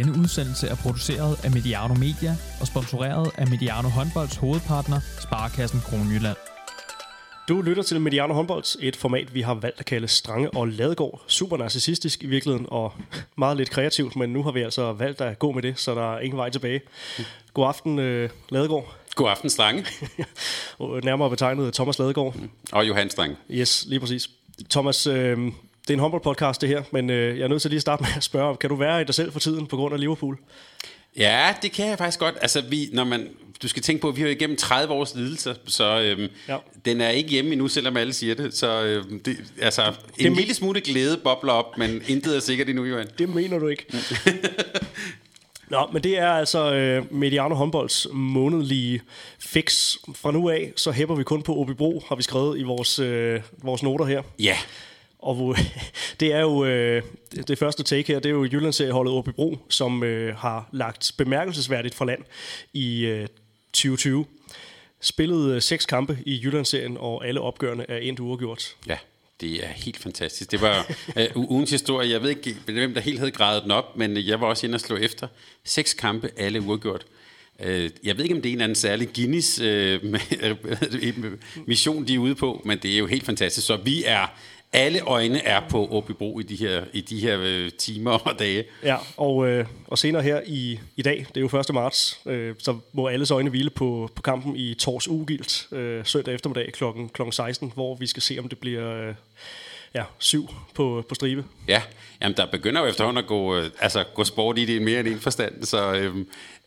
Denne udsendelse er produceret af Mediano Media og sponsoreret af Mediano Håndbolds hovedpartner, Sparkassen Kronjylland. Du lytter til Mediano Håndbold, et format, vi har valgt at kalde Strange og Ladegård. Super narcissistisk i virkeligheden, og meget lidt kreativt, men nu har vi altså valgt at gå med det, så der er ingen vej tilbage. God aften, øh, Ladegård. God aften, Strange. Nærmere betegnet Thomas Ladegård. Og Johan Strange. Yes, lige præcis. Thomas, øh, det er en håndboldpodcast det her, men øh, jeg er nødt til lige at starte med at spørge, kan du være i dig selv for tiden på grund af Liverpool? Ja, det kan jeg faktisk godt. Altså, vi, når man, du skal tænke på, at vi har igennem 30 års lidelse, så øhm, Ja. den er ikke hjemme endnu, selvom alle siger det. Så øhm, det, altså, en Det- det, lille smule glæde bobler op, men intet er sikkert endnu, Johan. Det mener du ikke. Nå, men det er altså øh, Mediano Håndbolds månedlige fix. Fra nu af, så hæpper vi kun på Åbybro, har vi skrevet i vores, øh, vores noter her. Ja, og hvor, det er jo øh, det- første take her, det er jo Jyllandsserieholdet Åbybro, som øh, har lagt bemærkelsesværdigt fra land i øh, 2020. Spillet øh, seks kampe i Jyllandsserien, og alle opgørende er endt uafgjort. ja. Det er helt fantastisk. Det var øh, ugens historie. Jeg ved ikke, hvem der helt havde grædet den op, men øh, jeg var også inde og slå efter. Seks kampe, alle uafgjort. Øh, Jeg ved ikke, om det er en eller anden særlig Guinness øh, øh mission, de er ude på, men det er jo helt fantastisk. Så vi er, alle øjne er på Åbybro i de her, i de her øh, timer og dage. Ja, og, øh, og senere her i, i dag, det er jo 1. marts, øh, så må alles øjne hvile på, på kampen i Tors Ugilt øh, søndag eftermiddag kl. kl. 16, hvor vi skal se, om det bliver øh, ja, syv på, på stribe. Ja, jamen der begynder jo efterhånden at gå, øh, altså, gå sport i det mere end en forstand, så øh,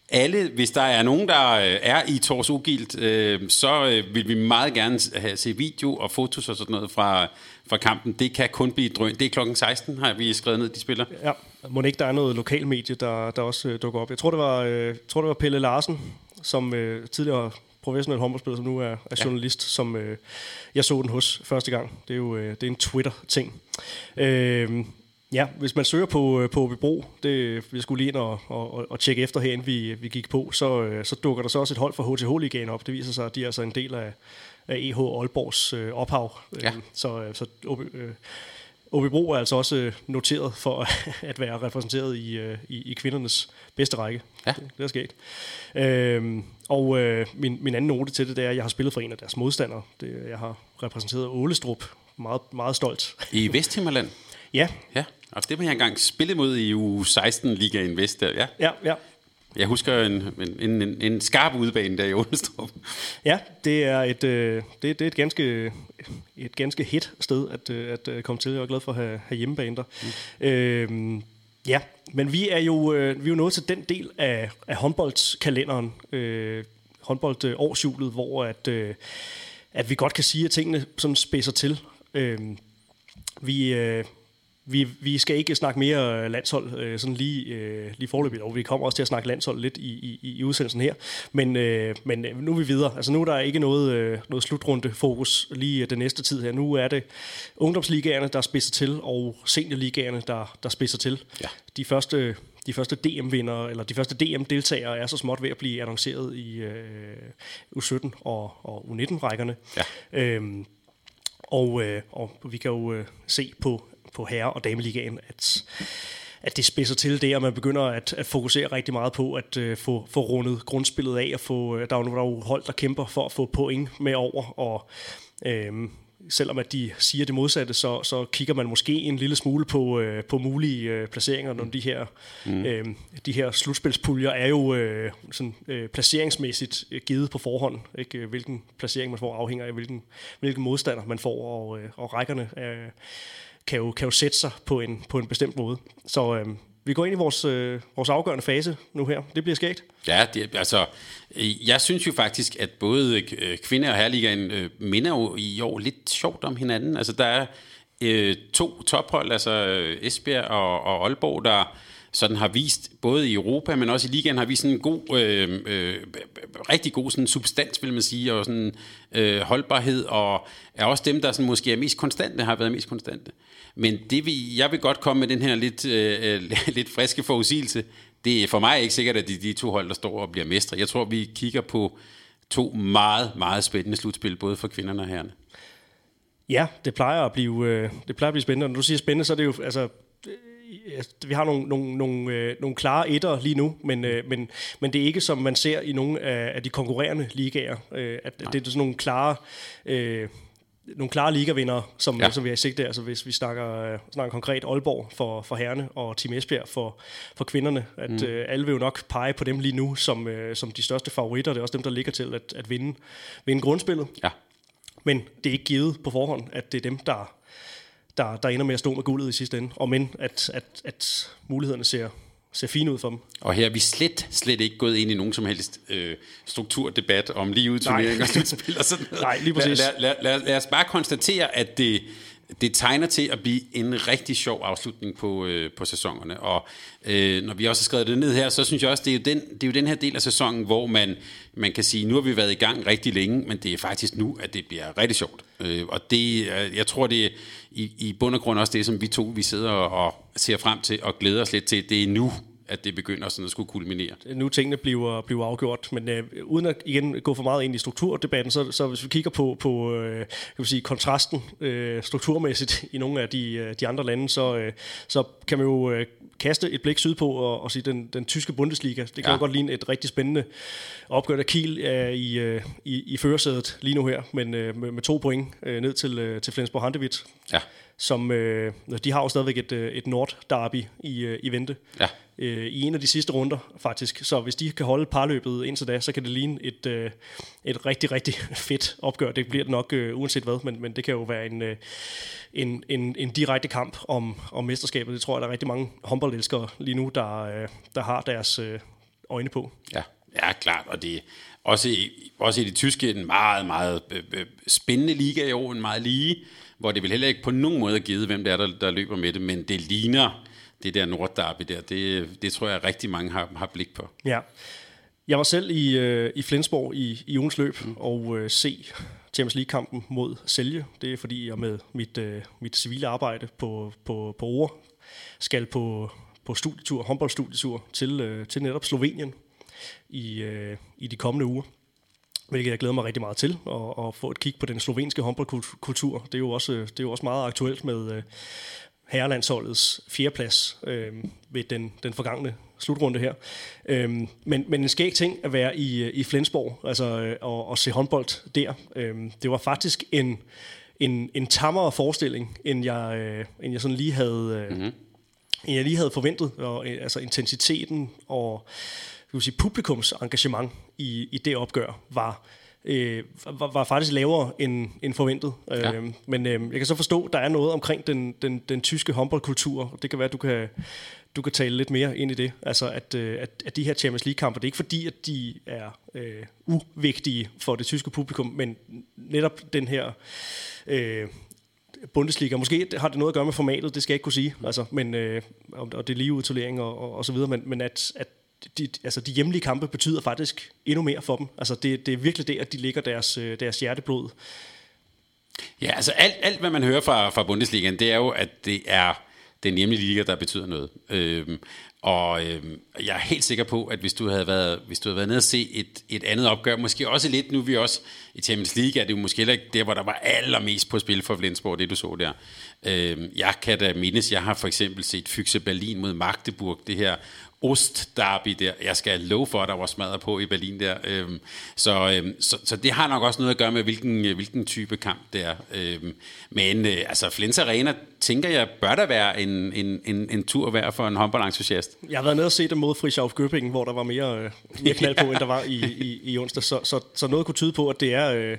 alle, hvis der er nogen, der øh, er i Tors Ugilt, øh, så øh, vil vi meget gerne have, se video og fotos og sådan noget fra, fra kampen. Det kan kun blive drøn. Det er klokken 16, har vi skrevet ned, de spiller. Ja, må ikke der er noget lokalmedie, der, der også øh, dukker op. Jeg tror, det var, øh, tror, det var Pelle Larsen, som øh, tidligere professionel håndboldspiller, som nu er, er journalist, som øh, jeg så den hos første gang. Det er jo øh, det er en Twitter-ting. Øh, ja, hvis man søger på, øh, på Åbybro, det vi skulle lige ind og, og, og, tjekke efter her, inden vi, vi gik på, så, øh, så dukker der så også et hold fra HTH-ligaen op. Det viser sig, at de er altså en del af, af EH Aalborgs øh, ophav. Ja. Øh, så øh, så OB, øh, Åbybro er altså også øh, noteret for at være repræsenteret i, øh, i, i kvindernes bedste række. Ja. Det, det er sket. Øhm, og øh, min, min anden note til det, det er, at jeg har spillet for en af deres modstandere. Det, jeg har repræsenteret Ålestrup. Meget, meget stolt. I Vesthimmerland. Ja, Ja, og det var jeg engang spillet mod i u 16 Ligaen Vest. Der. Ja, ja, ja. Jeg husker en, en, en, en skarp udbane der i Ålestrup. Ja, det er et, øh, det, det er et ganske, et ganske hit sted at, øh, at øh, komme til. Jeg er glad for at have, have hjemmebane der. Mm. Øhm, ja, men vi er jo øh, vi er jo nået til den del af, af håndboldskalenderen, øh, håndboldårshjulet, hvor at, øh, at vi godt kan sige, at tingene sådan spidser til. Øhm, vi, øh, vi, vi skal ikke snakke mere landshold øh, sådan lige, øh, lige forløbigt, og vi kommer også til at snakke landshold lidt i, i, i udsendelsen her. Men, øh, men øh, nu er vi videre. Altså nu er der ikke noget, øh, noget slutrunde fokus lige den næste tid her. Nu er det ungdomsligaerne, der spidser til, og seniorligaerne, der, der spidser til. Ja. De første de første DM-vinder, eller de første DM-deltagere er så småt ved at blive annonceret i øh, U17 og, og U19-rækkerne. Ja. Øhm, og, øh, og vi kan jo øh, se på, på herre- og dameligaen, at, at det spidser til det, og man begynder at, at fokusere rigtig meget på at øh, få, få rundet grundspillet af, og få, øh, der er jo, der er jo hold, der kæmper for at få point med over, og øh, selvom at de siger det modsatte, så, så kigger man måske en lille smule på, øh, på mulige øh, placeringer, når de her, mm. øh, de her slutspilspuljer er jo øh, sådan, øh, placeringsmæssigt øh, givet på forhånd. Ikke? Øh, Hvilken placering man får afhænger af, hvilken, hvilken modstander man får, og, øh, og rækkerne øh, kan, jo, kan jo sætte sig på en, på en bestemt måde. Så øh, vi går ind i vores, øh, vores afgørende fase nu her. Det bliver skægt. Ja, det, altså, øh, jeg synes jo faktisk, at både øh, kvinde- og herreligaen øh, minder jo i år lidt sjovt om hinanden. Altså, der er øh, to tophold, altså øh, Esbjerg og, og Aalborg, der sådan har vist, både i Europa, men også i ligaen, har vist sådan en god, øh, øh, rigtig god sådan substans, vil man sige, og sådan øh, holdbarhed, og er også dem, der sådan måske er mest konstante, har været mest konstante. Men det vi, jeg vil godt komme med den her lidt, øh, lidt friske forudsigelse. Det er for mig ikke sikkert, at de, de to hold, der står og bliver mestre. Jeg tror, vi kigger på to meget, meget spændende slutspil, både for kvinderne og herrerne. Ja, det plejer at blive, øh, det plejer at blive spændende. Når du siger spændende, så er det jo, altså, vi har nogle, nogle, nogle, øh, nogle klare etter lige nu, men, øh, men, men det er ikke som man ser i nogle af, af de konkurrerende ligaer, øh, at, at det er sådan nogle klare... Øh, nogle klare ligavinder, som, ja. som vi har i sigte. Altså hvis vi snakker, øh, snakker konkret Aalborg for, for herrene og Team Esbjerg for, for kvinderne, at mm. øh, alle vil jo nok pege på dem lige nu som, øh, som de største favoritter. Det er også dem, der ligger til at, at vinde, vinde grundspillet. Ja. Men det er ikke givet på forhånd, at det er dem, der, der, der ender med at stå med guldet i sidste ende. Og men at, at, at mulighederne ser, ser fine ud for dem. Og her er vi slet, slet ikke gået ind i nogen som helst øh, strukturdebat om lige ud turnering og slutspil og sådan noget. Nej, lige præcis. Lad, lad, lad, lad os bare konstatere, at det, det tegner til at blive en rigtig sjov afslutning på, øh, på sæsonerne. Og øh, når vi også har skrevet det ned her, så synes jeg også, det er jo den, det er jo den her del af sæsonen, hvor man, man kan sige, nu har vi været i gang rigtig længe, men det er faktisk nu, at det bliver rigtig sjovt. Øh, og det, øh, jeg tror, det er i, i bund og grund også det, som vi to vi sidder og, og ser frem til og glæder os lidt til. Det er nu, at det begynder sådan at skulle kulminere. Nu tingene bliver, bliver afgjort, men øh, uden at igen gå for meget ind i strukturdebatten, så, så hvis vi kigger på, på øh, kan vi sige, kontrasten øh, strukturmæssigt i nogle af de, øh, de andre lande, så, øh, så kan man jo øh, kaste et blik sydpå og, og sige, den, den tyske Bundesliga, det kan ja. jo godt ligne et rigtig spændende opgør, der Kiel er i, øh, i, i førersædet lige nu her, men øh, med, med to point øh, ned til, øh, til Flensborg Handewitt. Ja som øh, de har jo stadigvæk et, øh, et Nord-derby i, øh, i vente. Ja. Øh, I en af de sidste runder, faktisk. Så hvis de kan holde parløbet indtil da, så kan det ligne et, øh, et rigtig, rigtig fedt opgør. Det bliver det nok øh, uanset hvad, men, men det kan jo være en, øh, en, en, en direkte kamp om, om mesterskabet. Det tror jeg, der er rigtig mange håndboldelskere lige nu, der, øh, der har deres øh, øjne på. Ja. ja, klart. Og det også i, også i det tyske en meget, meget øh, øh, spændende liga i år, en meget lige hvor det vil heller ikke på nogen måde givet, hvem det er, der, der løber med det, men det ligner det der Nordderby der. Det, det tror jeg rigtig mange har, har blik på. Ja. Jeg var selv i, øh, i Flensborg i, i ugens løb mm. og øh, se Champions League-kampen mod Selje. Det er fordi, jeg med mit, øh, mit civile arbejde på, på, på Ore skal på, på studietur, håndboldstudietur til, øh, til netop Slovenien i, øh, i de kommende uger hvilket jeg glæder mig rigtig meget til, og, og få et kig på den slovenske håndboldkultur. Det er jo også, det er jo også meget aktuelt med øh, herrelandsholdets fjerdeplads øh, ved den, den forgangne slutrunde her. Øh, men, men en skæg ting at være i, i Flensborg altså, øh, og, og se håndbold der. Øh, det var faktisk en, en, en tammere forestilling, end jeg, øh, end jeg sådan lige havde... Øh, mm-hmm end jeg lige havde forventet, og, øh, altså intensiteten og vil sige, publikums engagement i, i det opgør var, øh, var, var faktisk lavere end, end forventet. Ja. Øh, men øh, jeg kan så forstå, at der er noget omkring den, den, den tyske håndboldkultur. Det kan være, at du kan, du kan tale lidt mere ind i det. Altså, at, øh, at, at de her Champions League-kampe, det er ikke fordi, at de er øh, uvigtige for det tyske publikum, men netop den her... Øh, Bundesliga. Måske har det noget at gøre med formatet, det skal jeg ikke kunne sige, altså, men, øh, og det er lige udtolering og, og, og så videre, men, men at, at de, altså de hjemlige kampe betyder faktisk endnu mere for dem. Altså det, det er virkelig det, at de ligger deres, øh, deres hjerteblod. Ja, altså alt, alt, hvad man hører fra, fra Bundesligaen, det er jo, at det er den hjemlige liga, der betyder noget. Øhm, og øhm, jeg er helt sikker på, at hvis du havde været, hvis du havde været nede og se et, et andet opgør, måske også lidt, nu vi også i Champions League, er det jo måske heller ikke der, hvor der var allermest på spil for Flensborg, det du så der. Øhm, jeg kan da mindes, jeg har for eksempel set Fyxe Berlin mod Magdeburg, det her Ostderby der. Jeg skal love for, at der var smadret på i Berlin der. Øhm, så, øhm, så, så det har nok også noget at gøre med, hvilken, øh, hvilken type kamp det er. Øhm, men øh, altså, Flens Arena, tænker jeg, bør der være en, en, en, en tur værd for en håndboldentusiast. Jeg har været nede og set det mod Frischauff Göppingen, hvor der var mere, øh, mere knald på, end der var i, i, i onsdag. Så, så, så noget kunne tyde på, at det er... Øh,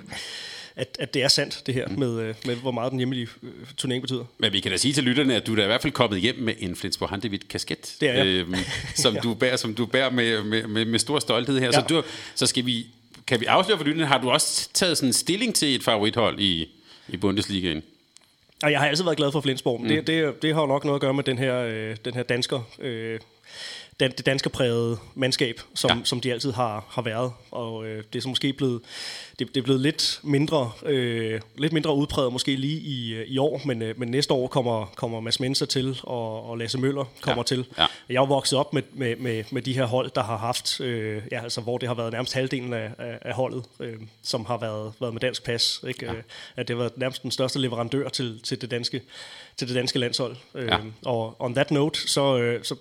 at, at det er sandt, det her, mm. med, øh, med hvor meget den hjemlige øh, turnering betyder. Men vi kan da sige til lytterne, at du er da i hvert fald kommet hjem med en Flensborg Handewitt kasket, det er jeg. Øhm, som, ja. du bærer, som du bærer med, med, med, med stor stolthed her. Ja. Så, du, så skal vi, kan vi afsløre for lytterne, har du også taget sådan en stilling til et favorithold i, i Bundesligaen? Og jeg har altid været glad for Flensborg, men mm. det, det, det har jo nok noget at gøre med den her, øh, den her dansker, øh, dan, det danske prægede mandskab, som, Ja. som de altid har, har været. Og øh, det er så måske blevet, det, det er blevet lidt mindre, øh, lidt mindre udpræget måske lige i, øh, i år, men, øh, men næste år kommer, kommer Mads Menser til, og, og Lasse Møller kommer Ja. til. Ja. Jeg er vokset op med, med, med, med de her hold, der har haft, øh, ja, altså, hvor det har været nærmest halvdelen af, af, af holdet, øh, som har været, været med dansk pas. Ikke? Ja. Øh, at det har været nærmest den største leverandør til, til, det, danske, til det danske landshold. Øh, Ja. Og on that note, så, øh, så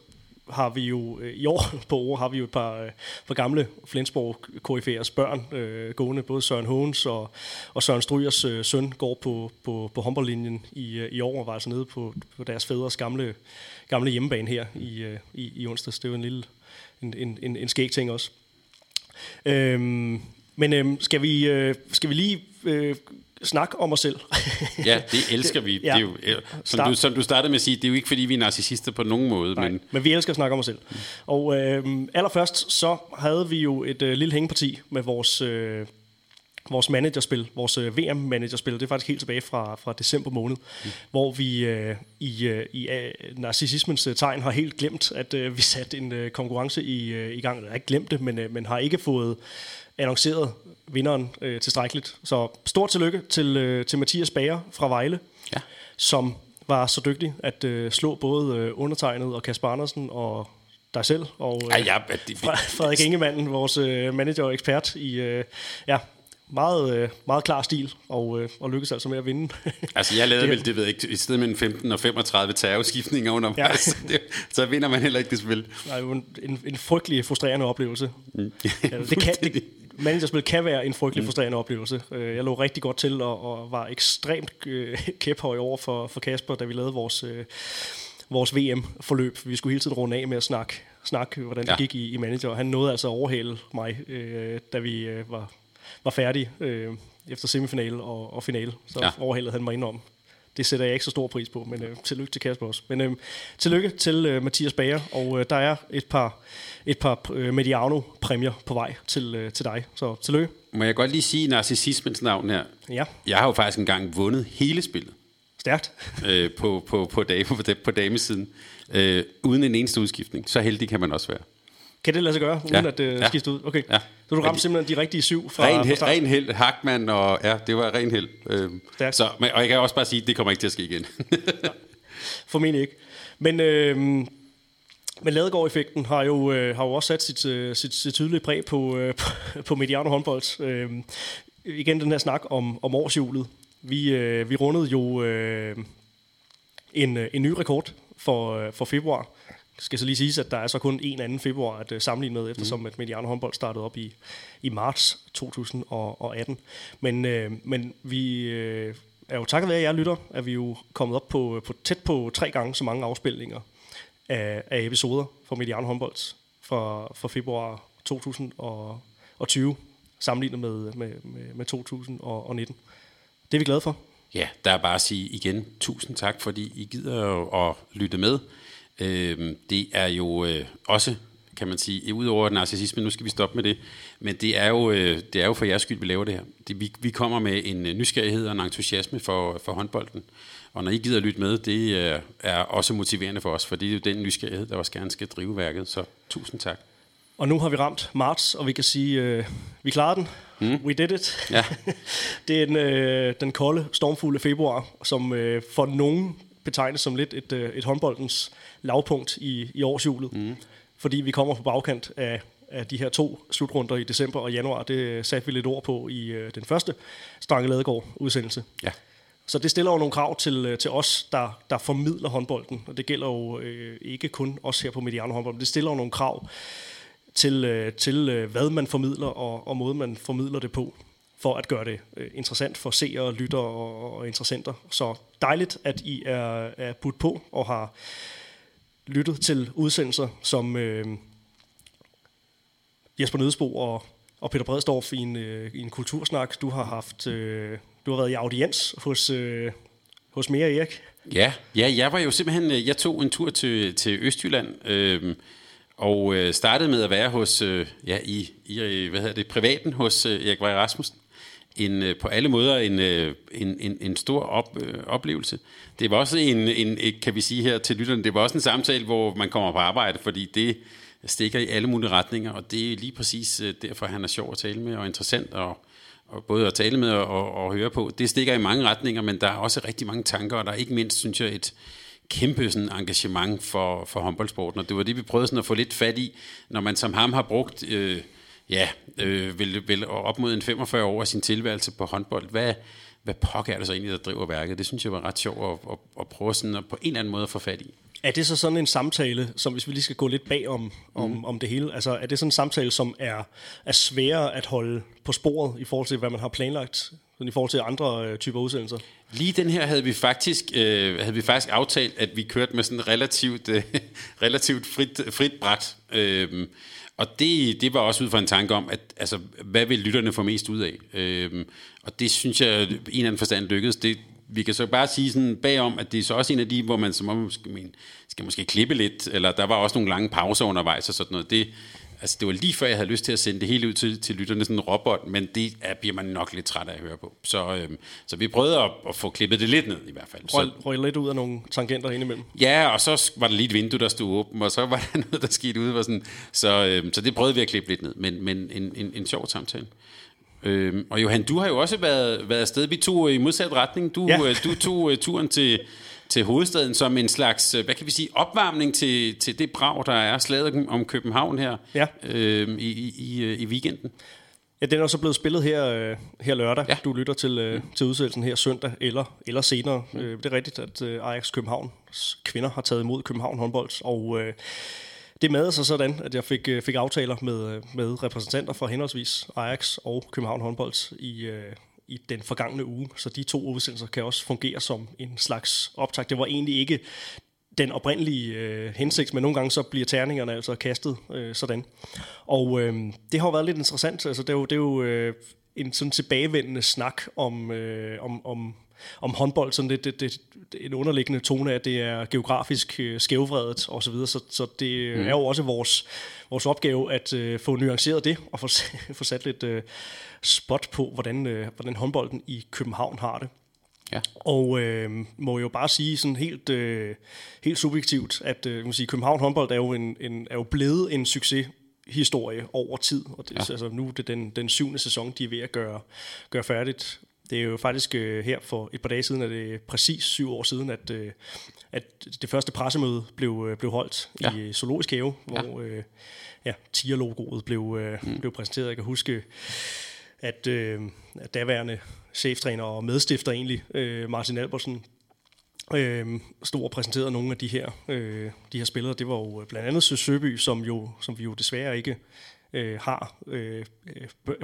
har vi jo øh, i år på år har vi jo et par, øh, par gamle Flensborg KF'ers børn øh, gående. Både Søren Hågens og, og Søren Strygers øh, søn går på, på, på håndboldlinjen i, øh, i år og var altså nede på, på deres fædres gamle, gamle hjemmebane her i, øh, i, i onsdags. Det er jo en lille en, en, en, en skæg ting også. Øhm, men øhm, skal, vi, øh, skal vi lige øh, snakke om os selv? Ja, det elsker vi. Ja. Det er jo, øh, som, Start. du, som du startede med at sige, det er jo ikke fordi, vi er narcissister på nogen måde, Nej, men men vi elsker at snakke om os selv. Og øh, allerførst så havde vi jo et øh, lille hængeparti med vores, øh, vores managerspil, vores øh, VM-managerspil. Det er faktisk helt tilbage fra, fra december måned, mm. hvor vi øh, i, øh, i øh, narcissismens øh, tegn har helt glemt, at øh, vi satte en øh, konkurrence i, øh, i gang. Jeg har ikke glemt det, men, øh, men har ikke fået annonceret vinderen øh, tilstrækkeligt. Så stort tillykke til, øh, til Mathias Bager fra Vejle ja. som var så dygtig at øh, slå både øh, undertegnet og Kasper Andersen og dig selv og øh, Ja, ja, det, Frederik Ingemanden, vores øh, manager og ekspert i øh, ja, meget, øh, meget klar stil og, øh, og lykkes altså med at vinde. Altså, jeg lavede Det- vel, det ved jeg ikke, i stedet mellem 15 og 35 terrorskiftninger undervejs. Ja. Ja. så vinder man heller ikke det spil. det jo en, en, en frygtelig frustrerende oplevelse. Mm. Ja, det kan, det. Managerspil kan være en frygtelig frustrerende oplevelse. Øh, Jeg lå rigtig godt til og, og var ekstremt øh, kæphøj over for, for Kasper, da vi lavede vores, øh, vores VM-forløb. Vi skulle hele tiden runde af med at snakke, snakke hvordan det Ja. gik i, i manager. Han nåede altså at overhale mig, øh, da vi øh, var, var færdige øh, efter semifinale og, og finale. Så ja. overhalede han mig indenom. Det sætter jeg ikke så stor pris på, men øh, tillykke til Kasper også. Men øh, tillykke til øh, Mathias Bager, og øh, der er et par, et par øh, Mediano-præmier på vej til, øh, til dig. Så tillykke. Må jeg godt lige sige narcissismens navn her? Ja, Jeg har jo faktisk engang vundet hele spillet stærkt. øh, på, på, på, dame, på, på damesiden, øh, uden en eneste udskiftning. Så heldig kan man også være. Kan det lade sig gøre, uden Ja. at øh, Ja. skifte ud? Okay. Ja. Så du ramte simpelthen de rigtige syv fra, Ren, fra start? ren held, Hackman, og ja, det var ren held. Øh, Stærkt. så, men, og jeg kan også bare sige, at det kommer ikke til at ske igen. Formentlig ikke. Men, øh, men Ladegaard-effekten har jo, øh, har jo også sat sit, øh, sit, sit tydelige præg på, øh, på, på Mediano håndbold. Øh, igen den her snak om, om årshjulet. Vi, øh, vi rundede jo øh, en, øh, en ny rekord for, øh, for februar. Skal så lige siges, at der er så kun en anden februar at øh, sammenligne med, eftersom mm. at Mediano håndbold startede op i, i marts 2018. Men, øh, men vi øh, er jo takket være jer lytter, at vi jo kommet op på, på tæt på tre gange så mange afspilninger af, af episoder fra Mediano håndbold fra, fra februar 2020 sammenlignet med, med, med, med 2019. Det er vi glade for. Ja, der er bare at sige igen tusind tak, fordi I gider at lytte med. Øhm, det er jo øh, også, kan man sige, udover narcissisme, nu skal vi stoppe med det, men det er jo, øh, det er jo for jeres skyld, vi laver det her. Det, vi, vi kommer med en øh, nysgerrighed og en entusiasme for, for håndbolden, og når I gider at lytte med, det øh, er også motiverende for os, for det er jo den nysgerrighed, der også gerne skal drive værket, så tusind tak. Og nu har vi ramt marts, og vi kan sige, øh, vi klarede den. Mm. We did it. Ja. det er den, øh, den kolde, stormfulde februar, som øh, for nogen betegnes som lidt et, øh, et håndboldens lavpunkt i, i årshjulet. Mm. Fordi vi kommer på bagkant af, af de her to slutrunder i december og januar. Det satte vi lidt ord på i øh, den første Strange Ladegaard udsendelse. Ja. Så det stiller jo nogle krav til, øh, til os, der, der formidler håndbolden. Og det gælder jo øh, ikke kun os her på Mediano håndbold, men det stiller jo nogle krav til, øh, til øh, hvad man formidler og, og måde, man formidler det på, for at gøre det øh, interessant for seere, lyttere og, og interessenter. Så dejligt, at I er, er budt på og har lyttet til udsendelser, som øh, Jesper Nødesbo og, og Peter Bredstorff i en, øh, i en kultursnak. Du har haft, øh, du har været i audiens hos, øh, hos Mere Erik. Ja, ja, jeg var jo simpelthen, øh, jeg tog en tur til, til Østjylland, øh, og øh, startede med at være hos, øh, ja, i, i, hvad hedder det, privaten hos øh, Erik Vej Rasmussen en, øh, på alle måder en, øh, en, en, en stor op, øh, oplevelse. Det var også en, en, kan vi sige her til lytterne, det var også en samtale, hvor man kommer på arbejde, fordi det stikker i alle mulige retninger, og det er lige præcis øh, derfor, han er sjov at tale med, og interessant, og, og både at tale med og, og, og høre på. Det stikker i mange retninger, men der er også rigtig mange tanker, og der er ikke mindst, synes jeg, et, kæmpe sådan, engagement for, for håndboldsporten, og det var det, vi prøvede sådan at få lidt fat i, når man som ham har brugt øh, ja, øh, vel, vel op mod en 45 år af sin tilværelse på håndbold. Hvad, hvad pokker er det så egentlig, der driver værket? Det synes jeg var ret sjovt at, at, at prøve sådan at på en eller anden måde at få fat i. Er det så sådan en samtale, som hvis vi lige skal gå lidt bag om, om, mm. om det hele, altså er det sådan en samtale, som er, er sværere at holde på sporet i forhold til, hvad man har planlagt, sådan i forhold til andre øh, typer udsendelser? Lige den her havde vi faktisk, øh, havde vi faktisk aftalt, at vi kørte med sådan relativt, øh, relativt frit, frit bræt. Øh, og det, det var også ud fra en tanke om, at altså, hvad vil lytterne få mest ud af? Øhm, og det synes jeg, en eller anden forstand lykkedes. Det, vi kan så bare sige sådan bagom, at det er så også en af de, hvor man som om skal, skal måske klippe lidt, eller der var også nogle lange pauser undervejs og sådan noget. Det, altså det var lige før, jeg havde lyst til at sende det hele ud til, til lytterne, sådan en robot, men det er, bliver man nok lidt træt af at høre på. Så, øhm, så vi prøvede at, at få klippet det lidt ned i hvert fald. Røg, røg lidt ud af nogle tangenter indimellem. Ja, og så var der lige et vindue, der stod åbent, og så var der noget, der skete ude. Var sådan, så, øhm, så det prøvede vi at klippe lidt ned, men, men en, en, en sjov samtale. Øhm, og Johan, du har jo også været, været afsted. Vi tog i modsat retning. Du, ja. øh, du tog uh, turen til, til hovedstaden som en slags, øh, hvad kan vi sige, opvarmning til, til det brag, der er slaget om København her ja. øh, i, i, øh, i weekenden. Ja, den er så blevet spillet her, øh, her lørdag. Ja. Du lytter til, øh, til udsendelsen her søndag eller, eller senere. Mm. Øh, det er rigtigt, at øh, Ajax Københavns kvinder har taget imod København håndbold, og øh, det med sig sådan, at jeg fik, fik aftaler med, med repræsentanter fra henholdsvis Ajax og København håndbold i, i den forgangne uge. Så de to udsendelser kan også fungere som en slags optag. Det var egentlig ikke den oprindelige øh, hensigt, men nogle gange så bliver terningerne altså kastet øh, sådan. Og øh, det har jo været lidt interessant. Altså, det er jo, det er jo øh, en sådan tilbagevendende snak om, øh, om, om, om håndbold, sådan det, det, det, en underliggende tone af, at det er geografisk øh, skævvredet osv., så, videre. så, så det mm. er jo også vores, vores opgave at øh, få nuanceret det, og få, få sat lidt øh, spot på, hvordan, øh, hvordan håndbolden i København har det. Ja. Og øh, må jo bare sige sådan helt, øh, helt subjektivt, at øh, man sige, København håndbold er jo, en, en, er jo blevet en succes historie over tid, og det, ja. altså, nu er det den, den syvende sæson, de er ved at gøre, gøre færdigt. Det er jo faktisk øh, her for et par dage siden, at det er præcis syv år siden, at, øh, at det første pressemøde blev, øh, blev holdt ja. i Zoologisk Have, hvor ja. Øh, ja, Tier-logoet blev, øh, mm. blev præsenteret. Jeg kan huske, at, øh, at daværende cheftræner og medstifter egentlig, øh, Martin Albertsen, øh, stod og præsenterede nogle af de her, øh, de her spillere. Det var jo blandt andet Søs Søby, som, jo, som vi jo desværre ikke øh, har øh,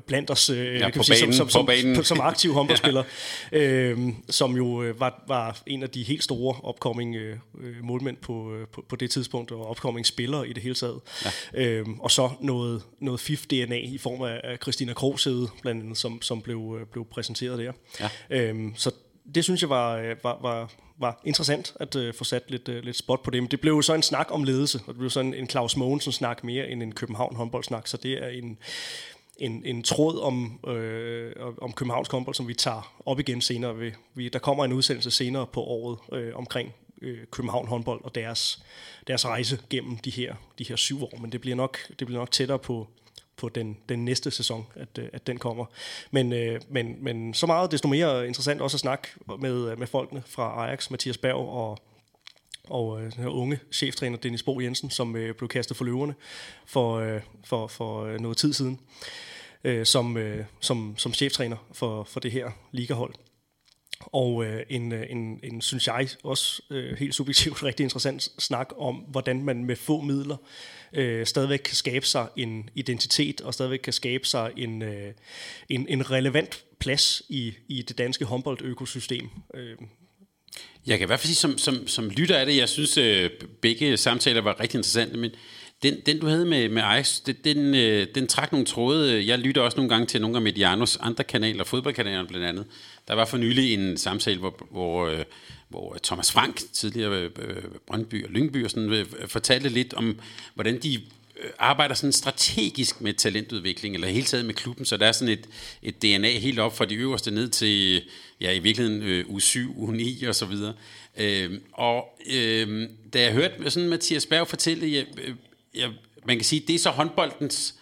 blandt os øh, ja, kan sige, som, som, som, som aktiv håndboldspiller, ja. øh, som jo øh, var, var en af de helt store upcoming øh, målmænd på, øh, på, på det tidspunkt, og upcoming spillere i det hele taget. Ja. Øh, og så noget, noget FIF-DNA i form af Christina Krogsede, blandt andet, som, som blev, blev præsenteret der. Ja. Øh, så det synes jeg var, var, var var interessant at øh, få sat lidt, øh, lidt spot på det. Men det blev jo så en snak om ledelse, og det blev sådan en Claus Mogensen-snak mere end en København håndboldsnak, så det er en, en, en tråd om, øh, om Københavns håndbold, som vi tager op igen senere. Vi, vi, der kommer en udsendelse senere på året øh, omkring øh, København håndbold og deres, deres rejse gennem de her, de her syv år, men det bliver nok, det bliver nok tættere på, på den, den næste sæson, at, øh, at den kommer. Men, øh, men, men så meget desto mere interessant også at snakke med, øh, med folkene fra Ajax, Mathias Berg og, og øh, den her unge cheftræner Dennis Bo Jensen, som øh, blev kastet for løverne for, øh, for, for øh, noget tid siden, øh, som, øh, som, som cheftræner for, for det her ligahold. Og øh, en, øh, en, en, synes jeg, også øh, helt subjektivt rigtig interessant snak om, hvordan man med få midler øh, stadigvæk kan skabe sig en identitet, og stadigvæk kan skabe sig en, øh, en, en relevant plads i, i det danske håndboldøkosystem. Øh. Jeg kan i hvert fald sige, som, som, som lytter af det, jeg synes, øh, begge samtaler var rigtig interessante, men den, den du havde med, med Ajax, den, den, øh, den trak nogle tråde. Jeg lytter også nogle gange til nogle af Medianos andre kanaler, fodboldkanalerne blandt andet. Der var for nylig en samtale, hvor, hvor, øh, hvor Thomas Frank, tidligere øh, Brøndby og Lyngby, og sådan, øh, fortalte lidt om, hvordan de øh, arbejder sådan strategisk med talentudvikling, eller hele taget med klubben, så der er sådan et, et DNA helt op fra de øverste ned til, ja, i virkeligheden øh, U7, U9 og så videre. Øh, og øh, da jeg hørte sådan Mathias Berg fortælle, jeg, øh, ja, man kan sige, det er så håndboldens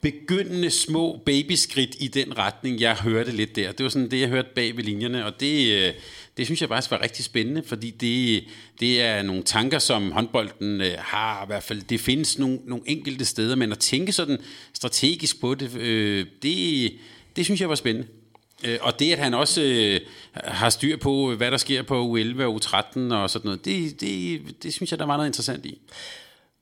begyndende små babyskridt i den retning, jeg hørte lidt der. Det var sådan det, jeg hørte bag ved linjerne, og det, øh, det synes jeg faktisk var rigtig spændende, fordi det, det er nogle tanker, som håndbolden øh, har i hvert fald. Det findes nogle, nogle enkelte steder, men at tænke sådan strategisk på det, øh, det, det synes jeg var spændende. Og det, at han også øh, har styr på, hvad der sker på U11 og U13 og sådan noget, det, det, det synes jeg, der var noget interessant i.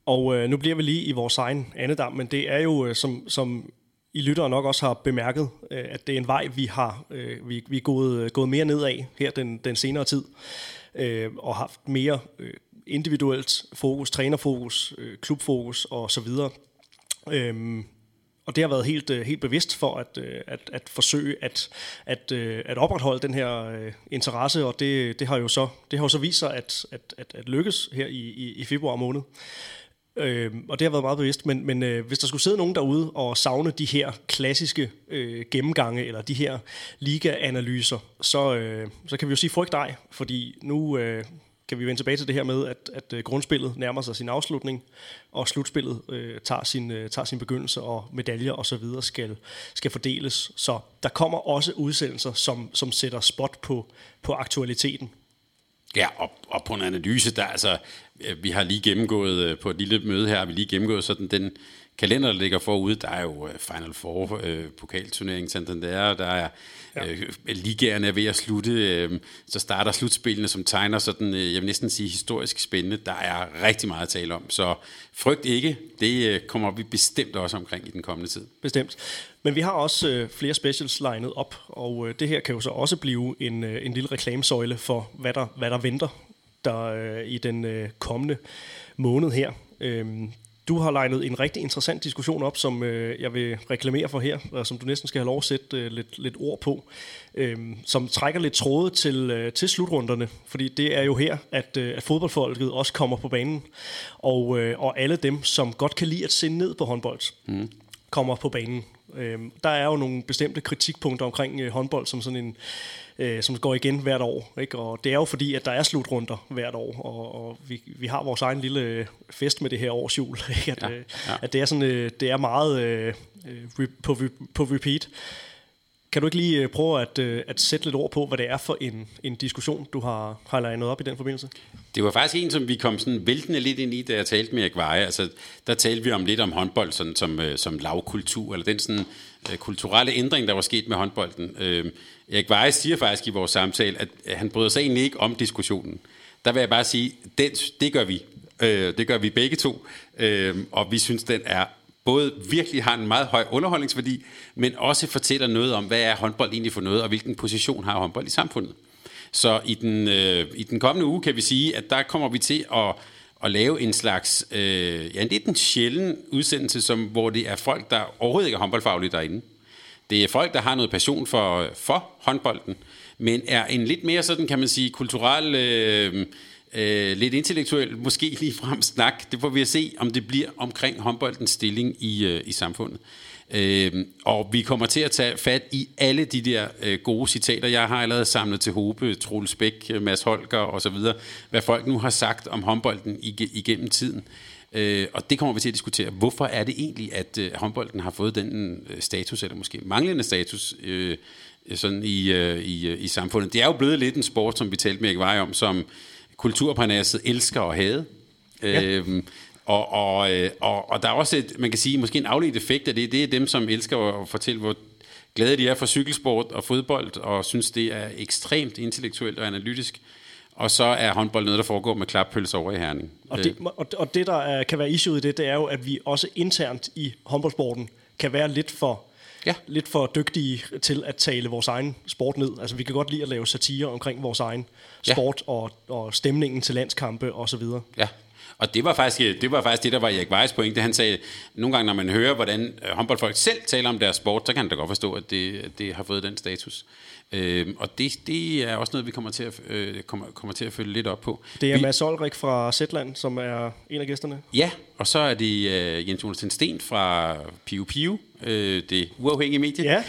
Og øh, nu bliver vi lige i vores egen andedam, men det er jo, øh, som, som I lyttere nok også har bemærket, øh, at det er en vej, vi har øh, vi, vi er gået, øh, gået mere ned af her den, den senere tid, øh, og haft mere øh, individuelt fokus, trænerfokus, øh, klubfokus og så videre. Øh, og det har været helt, øh, helt bevidst for at, øh, at, at forsøge at, at, at opretholde den her interesse, og det, det har jo så det har jo så vist sig at, at, at, at lykkes her i, i, i februar måned. Øh, og det har været meget bevidst, men, men øh, hvis der skulle sidde nogen derude og savne de her klassiske øh, gennemgange, eller de her liga-analyser, så, øh, så kan vi jo sige frygt dig, fordi nu øh, kan vi vende tilbage til det her med, at, at øh, grundspillet nærmer sig sin afslutning, og slutspillet øh, tager, sin, øh, tager sin begyndelse, og medaljer og så videre skal, skal fordeles. Så der kommer også udsendelser, som, som sætter spot på, på aktualiteten. Ja, og, og på en analyse, der altså, vi har lige gennemgået øh, på et lille møde her, vi lige gennemgået sådan den kalender, der ligger forude. Der er jo øh, Final Four, øh, pokalturneringen Santander, der er ja. øh, ligaerne er ved at slutte, øh, så starter slutspillene, som tegner sådan, øh, jeg vil næsten sige historisk spændende. Der er rigtig meget at tale om, så frygt ikke, det øh, kommer vi bestemt også omkring i den kommende tid. Bestemt. Men vi har også øh, flere specials legnet op, og øh, det her kan jo så også blive en, øh, en lille reklamesøjle for, hvad der, hvad der venter der øh, i den øh, kommende måned her. Øhm, du har legnet en rigtig interessant diskussion op, som øh, jeg vil reklamere for her, og som du næsten skal have lov at sætte øh, lidt, lidt ord på, øh, som trækker lidt tråde til, øh, til slutrunderne, fordi det er jo her, at, øh, at fodboldfolket også kommer på banen, og, øh, og alle dem, som godt kan lide at se ned på håndbold, mm. kommer på banen. Øh, der er jo nogle bestemte kritikpunkter omkring øh, håndbold, som sådan en øh, som går igen hvert år. Ikke? Og det er jo fordi, at der er slutrunder hvert år, og, og vi, vi har vores egen lille fest med det her års jul. Ikke? At, ja, øh, ja. at det er sådan, øh, det er meget øh, øh på, på repeat. Kan du ikke lige øh, prøve at, øh, at sætte lidt ord på, hvad det er for en, en diskussion, du har, har legnet op i den forbindelse? Det var faktisk en, som vi kom sådan væltende lidt ind i, da jeg talte med Erik Altså, der talte vi om lidt om håndbold sådan, som, øh, som lavkultur, eller den sådan øh, kulturelle ændring, der var sket med håndbolden. Øh, Erik Veje siger faktisk i vores samtale, at han bryder sig egentlig ikke om diskussionen. Der vil jeg bare sige, den, det gør vi. Øh, det gør vi begge to. Øh, og vi synes, den er både virkelig har en meget høj underholdningsværdi, men også fortæller noget om, hvad er håndbold egentlig for noget, og hvilken position har håndbold i samfundet. Så i den, øh, i den kommende uge kan vi sige, at der kommer vi til at, at lave en slags, øh, ja, det er den sjældne udsendelse, som, hvor det er folk, der overhovedet ikke er håndboldfaglige derinde. Det er folk, der har noget passion for, for håndbolden, men er en lidt mere sådan, kan man sige, kulturel, øh, øh, lidt intellektuel, måske lige frem snak. Det får vi at se, om det bliver omkring håndboldens stilling i, øh, i samfundet. Øh, og vi kommer til at tage fat i alle de der øh, gode citater. Jeg har allerede samlet til Hobe, Troels Bæk, Mads Holger osv., hvad folk nu har sagt om håndbolden igennem tiden. Øh, og det kommer vi til at diskutere. Hvorfor er det egentlig, at øh, håndbolden har fået den øh, status, eller måske manglende status, øh, sådan i, øh, i, øh, i samfundet? Det er jo blevet lidt en sport, som vi talte med Vej om, som kulturparnasset elsker at have. Ja. Øh, og, og, øh, og, og der er også et, man kan sige, måske en afledt effekt af det, det er dem, som elsker at fortælle, hvor glade de er for cykelsport og fodbold, og synes, det er ekstremt intellektuelt og analytisk. Og så er håndbold noget, der foregår med klappølser over i herning. Og det, øh. og, og det der er, kan være issue i det, det er jo, at vi også internt i håndboldsporten kan være lidt for, ja. lidt for dygtige til at tale vores egen sport ned. Altså vi kan godt lide at lave satire omkring vores egen sport ja. og, og stemningen til landskampe osv. Ja, og det var faktisk det, var faktisk det der var Erik Weiss pointe. Han sagde, nogle gange når man hører, hvordan øh, håndboldfolk selv taler om deres sport, så kan man da godt forstå, at det, at det har fået den status. Øh, og det, det er også noget, vi kommer til at, øh, kommer, kommer til at følge lidt op på. Det er vi, Mads Olrik fra Zetland, som er en af gæsterne. Ja, og så er det øh, Jens Jonathan Sten fra Piu Piu, øh, det uafhængige medie. Ja.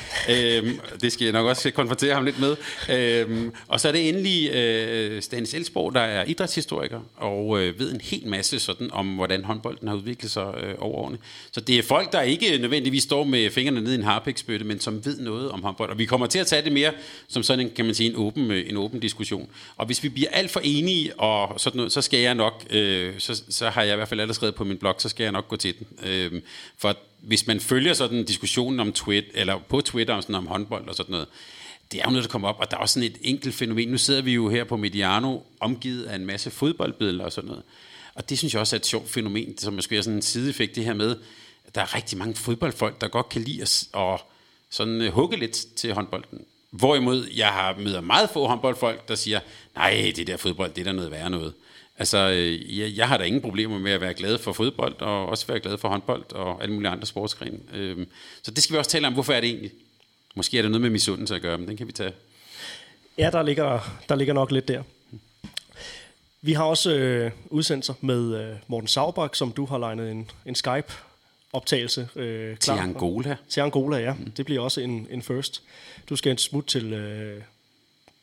øhm, det skal jeg nok også konfrontere ham lidt med. Øhm, og så er det endelig øh, Stanis Elsborg, der er idrætshistoriker, og øh, ved en hel masse sådan om, hvordan håndbolden har udviklet sig øh, over årene. Så det er folk, der ikke nødvendigvis står med fingrene ned i en harpæksbøtte, men som ved noget om håndbold. Og vi kommer til at tage det mere som sådan en, kan man sige, en åben, øh, en åben diskussion. Og hvis vi bliver alt for enige og sådan noget, så skal jeg nok, øh, så, så har jeg i hvert fald allerede skrevet på min blog, så skal jeg nok gå til den. Øh, for hvis man følger sådan diskussionen om Twitter, eller på Twitter om, sådan om håndbold og sådan noget, det er jo noget, der kommer op, og der er også sådan et enkelt fænomen. Nu sidder vi jo her på Mediano, omgivet af en masse fodboldbilleder og sådan noget. Og det synes jeg også er et sjovt fænomen, som måske er sådan en sideeffekt, det her med, at der er rigtig mange fodboldfolk, der godt kan lide at sådan øh, hugge lidt til håndbolden. Hvorimod jeg har møder meget få håndboldfolk, der siger, nej, det der fodbold, det er der noget værre noget. Altså, øh, jeg, jeg har da ingen problemer med at være glad for fodbold, og også være glad for håndbold og alle mulige andre sportsgrene. Øhm, så det skal vi også tale om. Hvorfor er det egentlig? Måske er det noget med misundelse at gøre, men den kan vi tage. Ja, der ligger, der ligger nok lidt der. Vi har også øh, udsendelser med øh, Morten Saubak, som du har legnet en, en Skype Skype-optagelse øh, klar. Til Angola. Til Angola, ja. Mm. Det bliver også en, en first. Du skal en smut til, øh,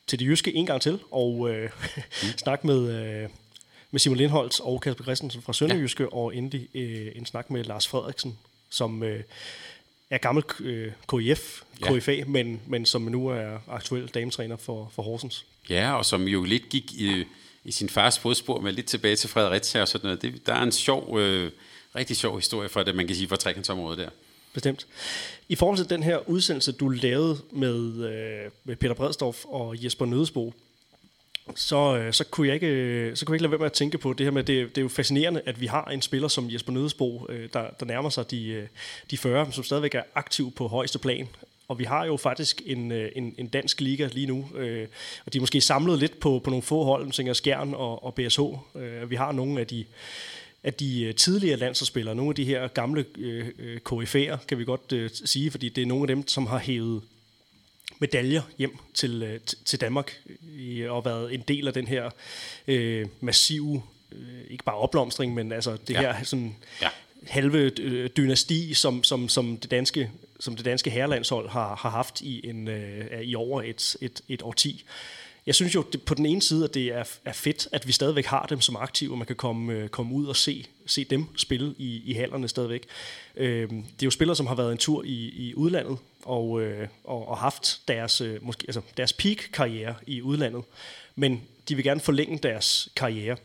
til det jyske en gang til, og øh, mm. snakke med... Øh, med Simon Lindholtz og Kasper Christensen fra Sønderjyske, ja. og endelig øh, en snak med Lars Frederiksen, som øh, er gammel øh, KIF, ja. KFA, men, men som nu er aktuel dametræner for, for Horsens. Ja, og som jo lidt gik i, i sin fars fodspor med lidt tilbage til Fredericia og sådan noget. Det, der er en sjov, øh, rigtig sjov historie for det, man kan sige, for trekantsområdet der. Bestemt. I forhold til den her udsendelse, du lavede med, øh, med Peter Bredstorff og Jesper Nødesbo, så, øh, så, kunne jeg ikke, øh, så kunne jeg ikke lade være med at tænke på det her med, det, det er jo fascinerende, at vi har en spiller som Jesper Nødesbo, øh, der, der nærmer sig de, øh, de 40, som stadigvæk er aktiv på højeste plan. Og vi har jo faktisk en, øh, en, en dansk liga lige nu, og de er måske samlet lidt på, på nogle få hold, som Skjern og, og BSH. vi har nogle af de, af de tidligere landsholdsspillere, nogle af de her gamle øh, KF'er, kan vi godt øh, sige, fordi det er nogle af dem, som har hævet medaljer hjem til, øh, til Danmark og været en del af den her øh, massive, øh, ikke bare opblomstring, men altså det ja. her sådan ja. halve øh, dynasti, som, som, som det danske som det danske herrelandshold har, har haft i, en, øh, i over et, et, et årti. Jeg synes jo det, på den ene side, at det er, er fedt, at vi stadigvæk har dem som aktive, og man kan komme, øh, komme ud og se, se dem spille i, i hallerne stadigvæk. Øh, det er jo spillere, som har været en tur i, i udlandet, og, øh, og, og haft deres, øh, måske, altså deres peak-karriere i udlandet, men de vil gerne forlænge deres karriere.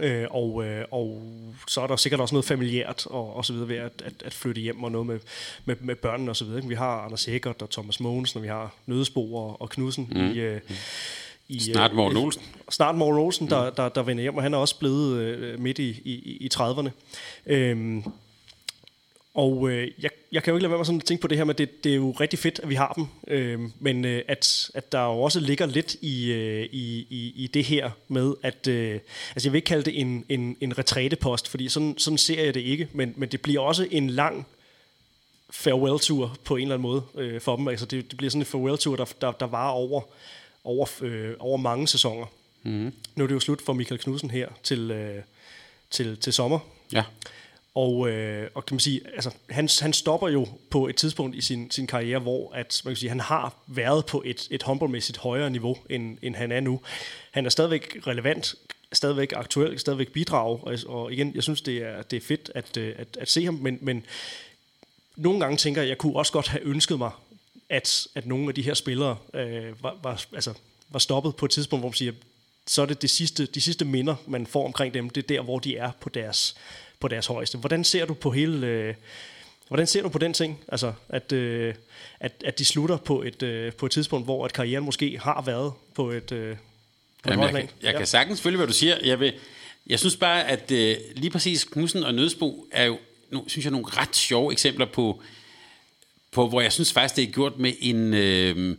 Øh, og, øh, og så er der sikkert også noget familiært og, og så videre ved at, at, at flytte hjem og noget med, med, med børnene og så videre. Vi har Anders Hækkert og Thomas Mogensen, og vi har Nødesbo og, og Knudsen mm. i, øh, i, snart Morten øh, Olsen. Snart Morten Olsen, der, der, der vender hjem, og han er også blevet øh, midt i, i, i 30'erne. Øhm, og øh, jeg, jeg kan jo ikke lade være med sådan at tænke på det her med, det, det er jo rigtig fedt, at vi har dem, øh, men øh, at, at der jo også ligger lidt i, øh, i, i, i det her med, at øh, altså jeg vil ikke kalde det en, en, en retrætepost, fordi sådan, sådan ser jeg det ikke, men, men det bliver også en lang farewell-tur på en eller anden måde øh, for dem. Altså det, det bliver sådan en farewell-tur, der, der, der varer over, over, øh, over mange sæsoner. Mm. Nu er det jo slut for Michael Knudsen her til, øh, til, til sommer. Ja. Og, øh, og kan man sige, altså, han, han stopper jo på et tidspunkt i sin, sin karriere, hvor at, man kan sige, han har været på et, et håndboldmæssigt højere niveau, end, end han er nu. Han er stadigvæk relevant, stadigvæk aktuel, stadigvæk bidrag, og, og igen, jeg synes, det er, det er fedt at, øh, at, at se ham, men, men nogle gange tænker jeg, jeg kunne også godt have ønsket mig, at, at nogle af de her spillere øh, var, var, altså, var stoppet på et tidspunkt, hvor man siger, så er det det sidste, de sidste minder, man får omkring dem, det er der, hvor de er på deres, på deres højeste. Hvordan ser du på hele... Øh, hvordan ser du på den ting, altså at, øh, at, at de slutter på et, øh, på et tidspunkt, hvor at karrieren måske har været på et, øh, på Jamen, jeg, kan, jeg ja. kan sagtens følge, hvad du siger. Jeg, vil, jeg synes bare, at øh, lige præcis Knudsen og Nødsbo er jo, nu, synes jeg, nogle ret sjove eksempler på, på, hvor jeg synes faktisk, det er gjort med en... Øh,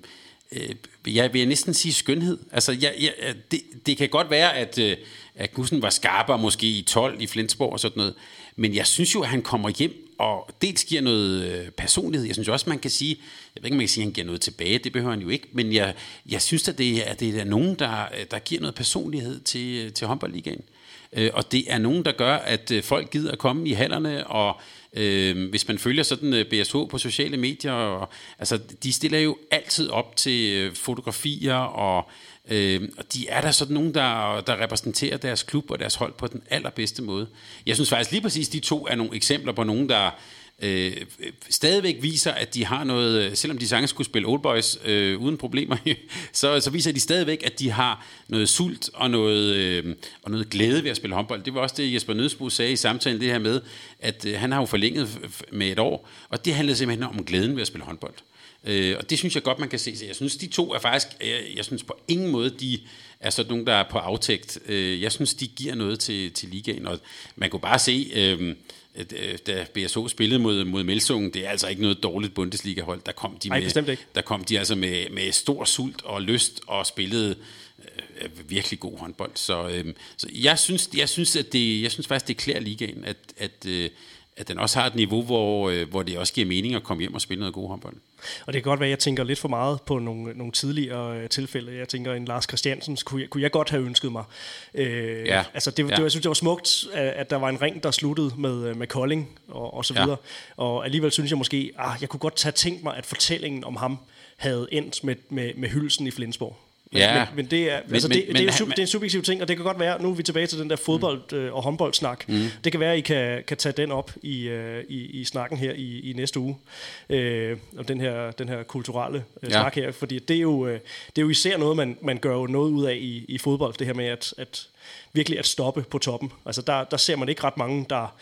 øh, jeg vil næsten sige skønhed. Altså, jeg, jeg, det, det kan godt være, at, øh, at Gussen var skarpere måske i 12 i Flensborg og sådan noget, men jeg synes jo, at han kommer hjem og dels giver noget øh, personlighed. Jeg synes også, man kan sige, jeg ved ikke, man kan sige, at han giver noget tilbage, det behøver han jo ikke, men jeg, jeg synes, at det er, det er nogen, der, der giver noget personlighed til, øh, til håndboldligaen. Øh, og det er nogen, der gør, at øh, folk gider at komme i hallerne, og øh, hvis man følger sådan øh, BSH på sociale medier, og, altså de stiller jo altid op til øh, fotografier, og, øh, og de er der sådan nogen, der, der repræsenterer deres klub og deres hold på den allerbedste måde. Jeg synes faktisk lige præcis, de to er nogle eksempler på nogen, der øh, stadigvæk viser, at de har noget, øh, selvom de sagtens skulle spille Old Boys øh, uden problemer, så, så viser de stadigvæk, at de har noget sult og noget, øh, og noget glæde ved at spille håndbold. Det var også det, Jesper Nødsbo sagde i samtalen, det her med, at øh, han har jo forlænget med et år, og det handlede simpelthen om glæden ved at spille håndbold. Øh, og det synes jeg godt, man kan se. Så jeg synes, de to er faktisk, jeg, jeg synes på ingen måde, de er sådan nogen, der er på aftægt. Øh, jeg synes, de giver noget til, til ligaen, og man kunne bare se... Øh, da BSO spillede mod, mod Melsungen, det er altså ikke noget dårligt Bundesliga-hold. Der kom de, Ej, med. Der kom de altså med, med stor sult og lyst og spillede øh, virkelig god håndbold. Så, øh, så jeg synes, jeg synes, at det, jeg synes faktisk, det klæder ligaen, at, at, øh, at den også har et niveau, hvor, øh, hvor det også giver mening at komme hjem og spille noget god håndbold. Og det kan godt være, at jeg tænker lidt for meget på nogle, nogle tidligere øh, tilfælde. Jeg tænker, en Lars Christiansen kunne jeg, kunne jeg godt have ønsket mig. Øh, ja. Altså, det, ja. det, jeg synes, det var smukt, at der var en ring, der sluttede med, øh, med Kolding og, og så videre. Ja. Og alligevel synes jeg måske, ah, jeg kunne godt have tænkt mig, at fortællingen om ham havde endt med, med, med hyldelsen i Flensborg. Ja. Men, men det er, men, altså det, men, det, er jo sub, det er en subjektiv ting, og det kan godt være, nu er vi tilbage til den der fodbold- øh, og håndboldsnak, mm. det kan være, at I kan, kan tage den op i, øh, i, i snakken her i, i næste uge, øh, om den her, den her kulturelle øh, ja. snak her, fordi det er jo, det er jo især noget, man, man gør jo noget ud af i, i fodbold, det her med at, at virkelig at stoppe på toppen. Altså der, der ser man ikke ret mange, der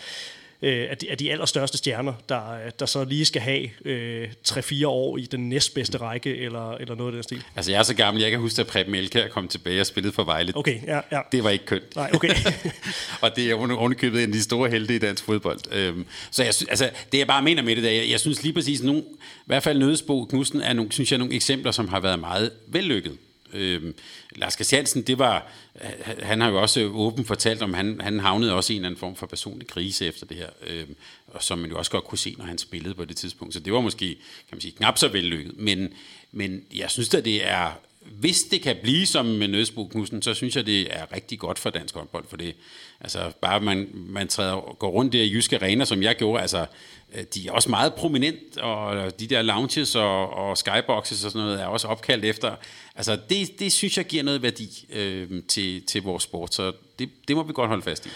øh, af, de, af de allerstørste stjerner, der, der så lige skal have øh, 3-4 år i den næstbedste række, eller, eller noget af den stil. Altså jeg er så gammel, jeg kan huske, at Preben Elkær kom tilbage og spillede for Vejle. Okay, ja, ja. Det var ikke kønt. Nej, okay. og det er underkøbet en af de store helte i dansk fodbold. Øhm, så jeg, altså, det jeg bare mener med det, der, jeg, jeg synes lige præcis, nogle, i hvert fald Nødesbo Knudsen er nogle, synes jeg, nogle eksempler, som har været meget vellykket. Øhm, Lars Christiansen, det var, han har jo også åbent fortalt om, han, han havnede også i en eller anden form for personlig krise efter det her, øh, og som man jo også godt kunne se, når han spillede på det tidspunkt. Så det var måske, kan man sige, knap så vellykket. Men, men jeg synes at det er, hvis det kan blive som med Nødsbro Knudsen, så synes jeg, det er rigtig godt for dansk håndbold, for det, altså bare man, man træder, går rundt der i Jyske Arena, som jeg gjorde, altså øh, de er også meget prominent, og de der lounges og, og skyboxes og sådan noget er også opkaldt efter. Altså det, det synes jeg giver noget værdi øh, til, til vores sport, så det, det må vi godt holde fast i.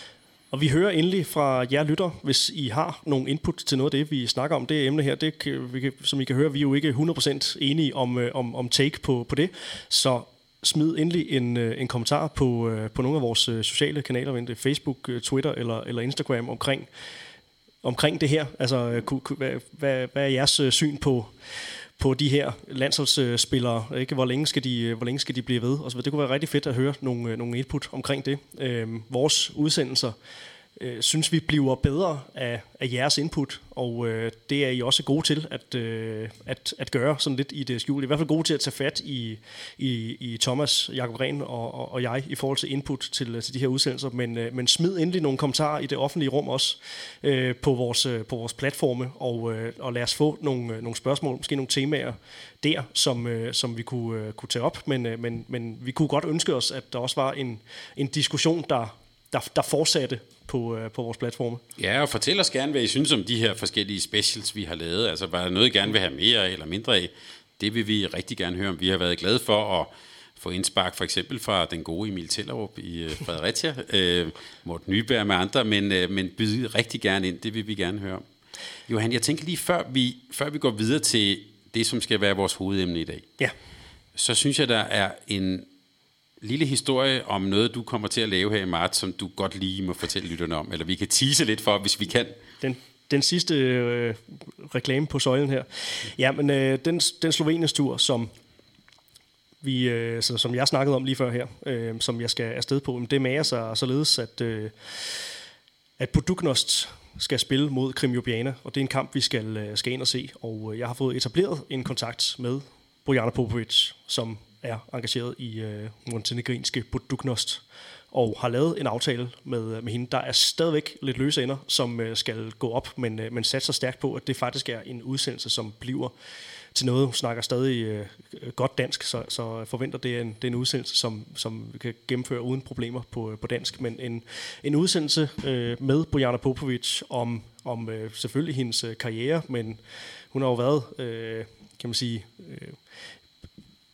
Og vi hører endelig fra jer lytter, hvis I har nogle input til noget af det, vi snakker om, det emne her. Det, vi kan, som I kan høre, vi er jo ikke 100% enige om, øh, om, om take på, på det. Så smid endelig en, øh, en kommentar på, øh, på nogle af vores sociale kanaler, enten Facebook, Twitter eller, eller Instagram, omkring omkring det her? Altså, hvad, hvad, hvad er jeres syn på, på de her landsholdsspillere? Ikke? Hvor, længe skal de, hvor længe skal de blive ved? Og så, det kunne være rigtig fedt at høre nogle, øh, nogle input omkring det. Øhm, vores udsendelser øh, synes vi bliver bedre af, af jeres input, og øh, det er I også gode til at, øh, at, at gøre sådan lidt i det skjulte. I hvert fald gode til at tage fat i, i, i Thomas, Jakob Ren og, og, og jeg i forhold til input til, øh, til de her udsendelser, men, øh, men smid endelig nogle kommentarer i det offentlige rum også øh, på, vores, øh, på vores platforme, og, øh, og lad os få nogle, øh, nogle spørgsmål, måske nogle temaer der, som, øh, som vi kunne, øh, kunne tage op, men, øh, men, men vi kunne godt ønske os, at der også var en, en diskussion, der, der, der fortsatte på, øh, på vores platforme. Ja, og fortæl os gerne, hvad I synes om de her forskellige specials, vi har lavet. Altså, var der noget, I gerne vil have mere eller mindre af? Det vil vi rigtig gerne høre om. Vi har været glade for at få indspark for eksempel fra den gode Emil Tellerup i øh, Fredericia, øh, Morten Nyberg med andre, men, øh, men byde rigtig gerne ind. Det vil vi gerne høre om. Johan, jeg tænker lige før vi, før vi går videre til det, som skal være vores hovedemne i dag. Ja. Så synes jeg, der er en lille historie om noget, du kommer til at lave her i marts, som du godt lige må fortælle lytterne om, eller vi kan tease lidt for, hvis vi kan. Den, den sidste øh, reklame på søjlen her. Ja, men øh, den, den Sloveniens tur, som vi, øh, så, som jeg snakkede om lige før her, øh, som jeg skal afsted på, det mager sig således, at, øh, at Buduknost skal spille mod Krim og det er en kamp, vi skal, øh, skal ind og se. Og øh, jeg har fået etableret en kontakt med Bojana Popovic, som er engageret i øh, montenegrinske Buduknost, og har lavet en aftale med, øh, med hende. Der er stadigvæk lidt løse ender, som øh, skal gå op, men, øh, men satser stærkt på, at det faktisk er en udsendelse, som bliver til noget. Hun snakker stadig øh, godt dansk, så, så forventer, det er en, det er en udsendelse, som, som vi kan gennemføre uden problemer på, øh, på dansk. Men en, en udsendelse øh, med Bojana Popovic om, om øh, selvfølgelig hendes øh, karriere, men hun har jo været, øh, kan man sige... Øh,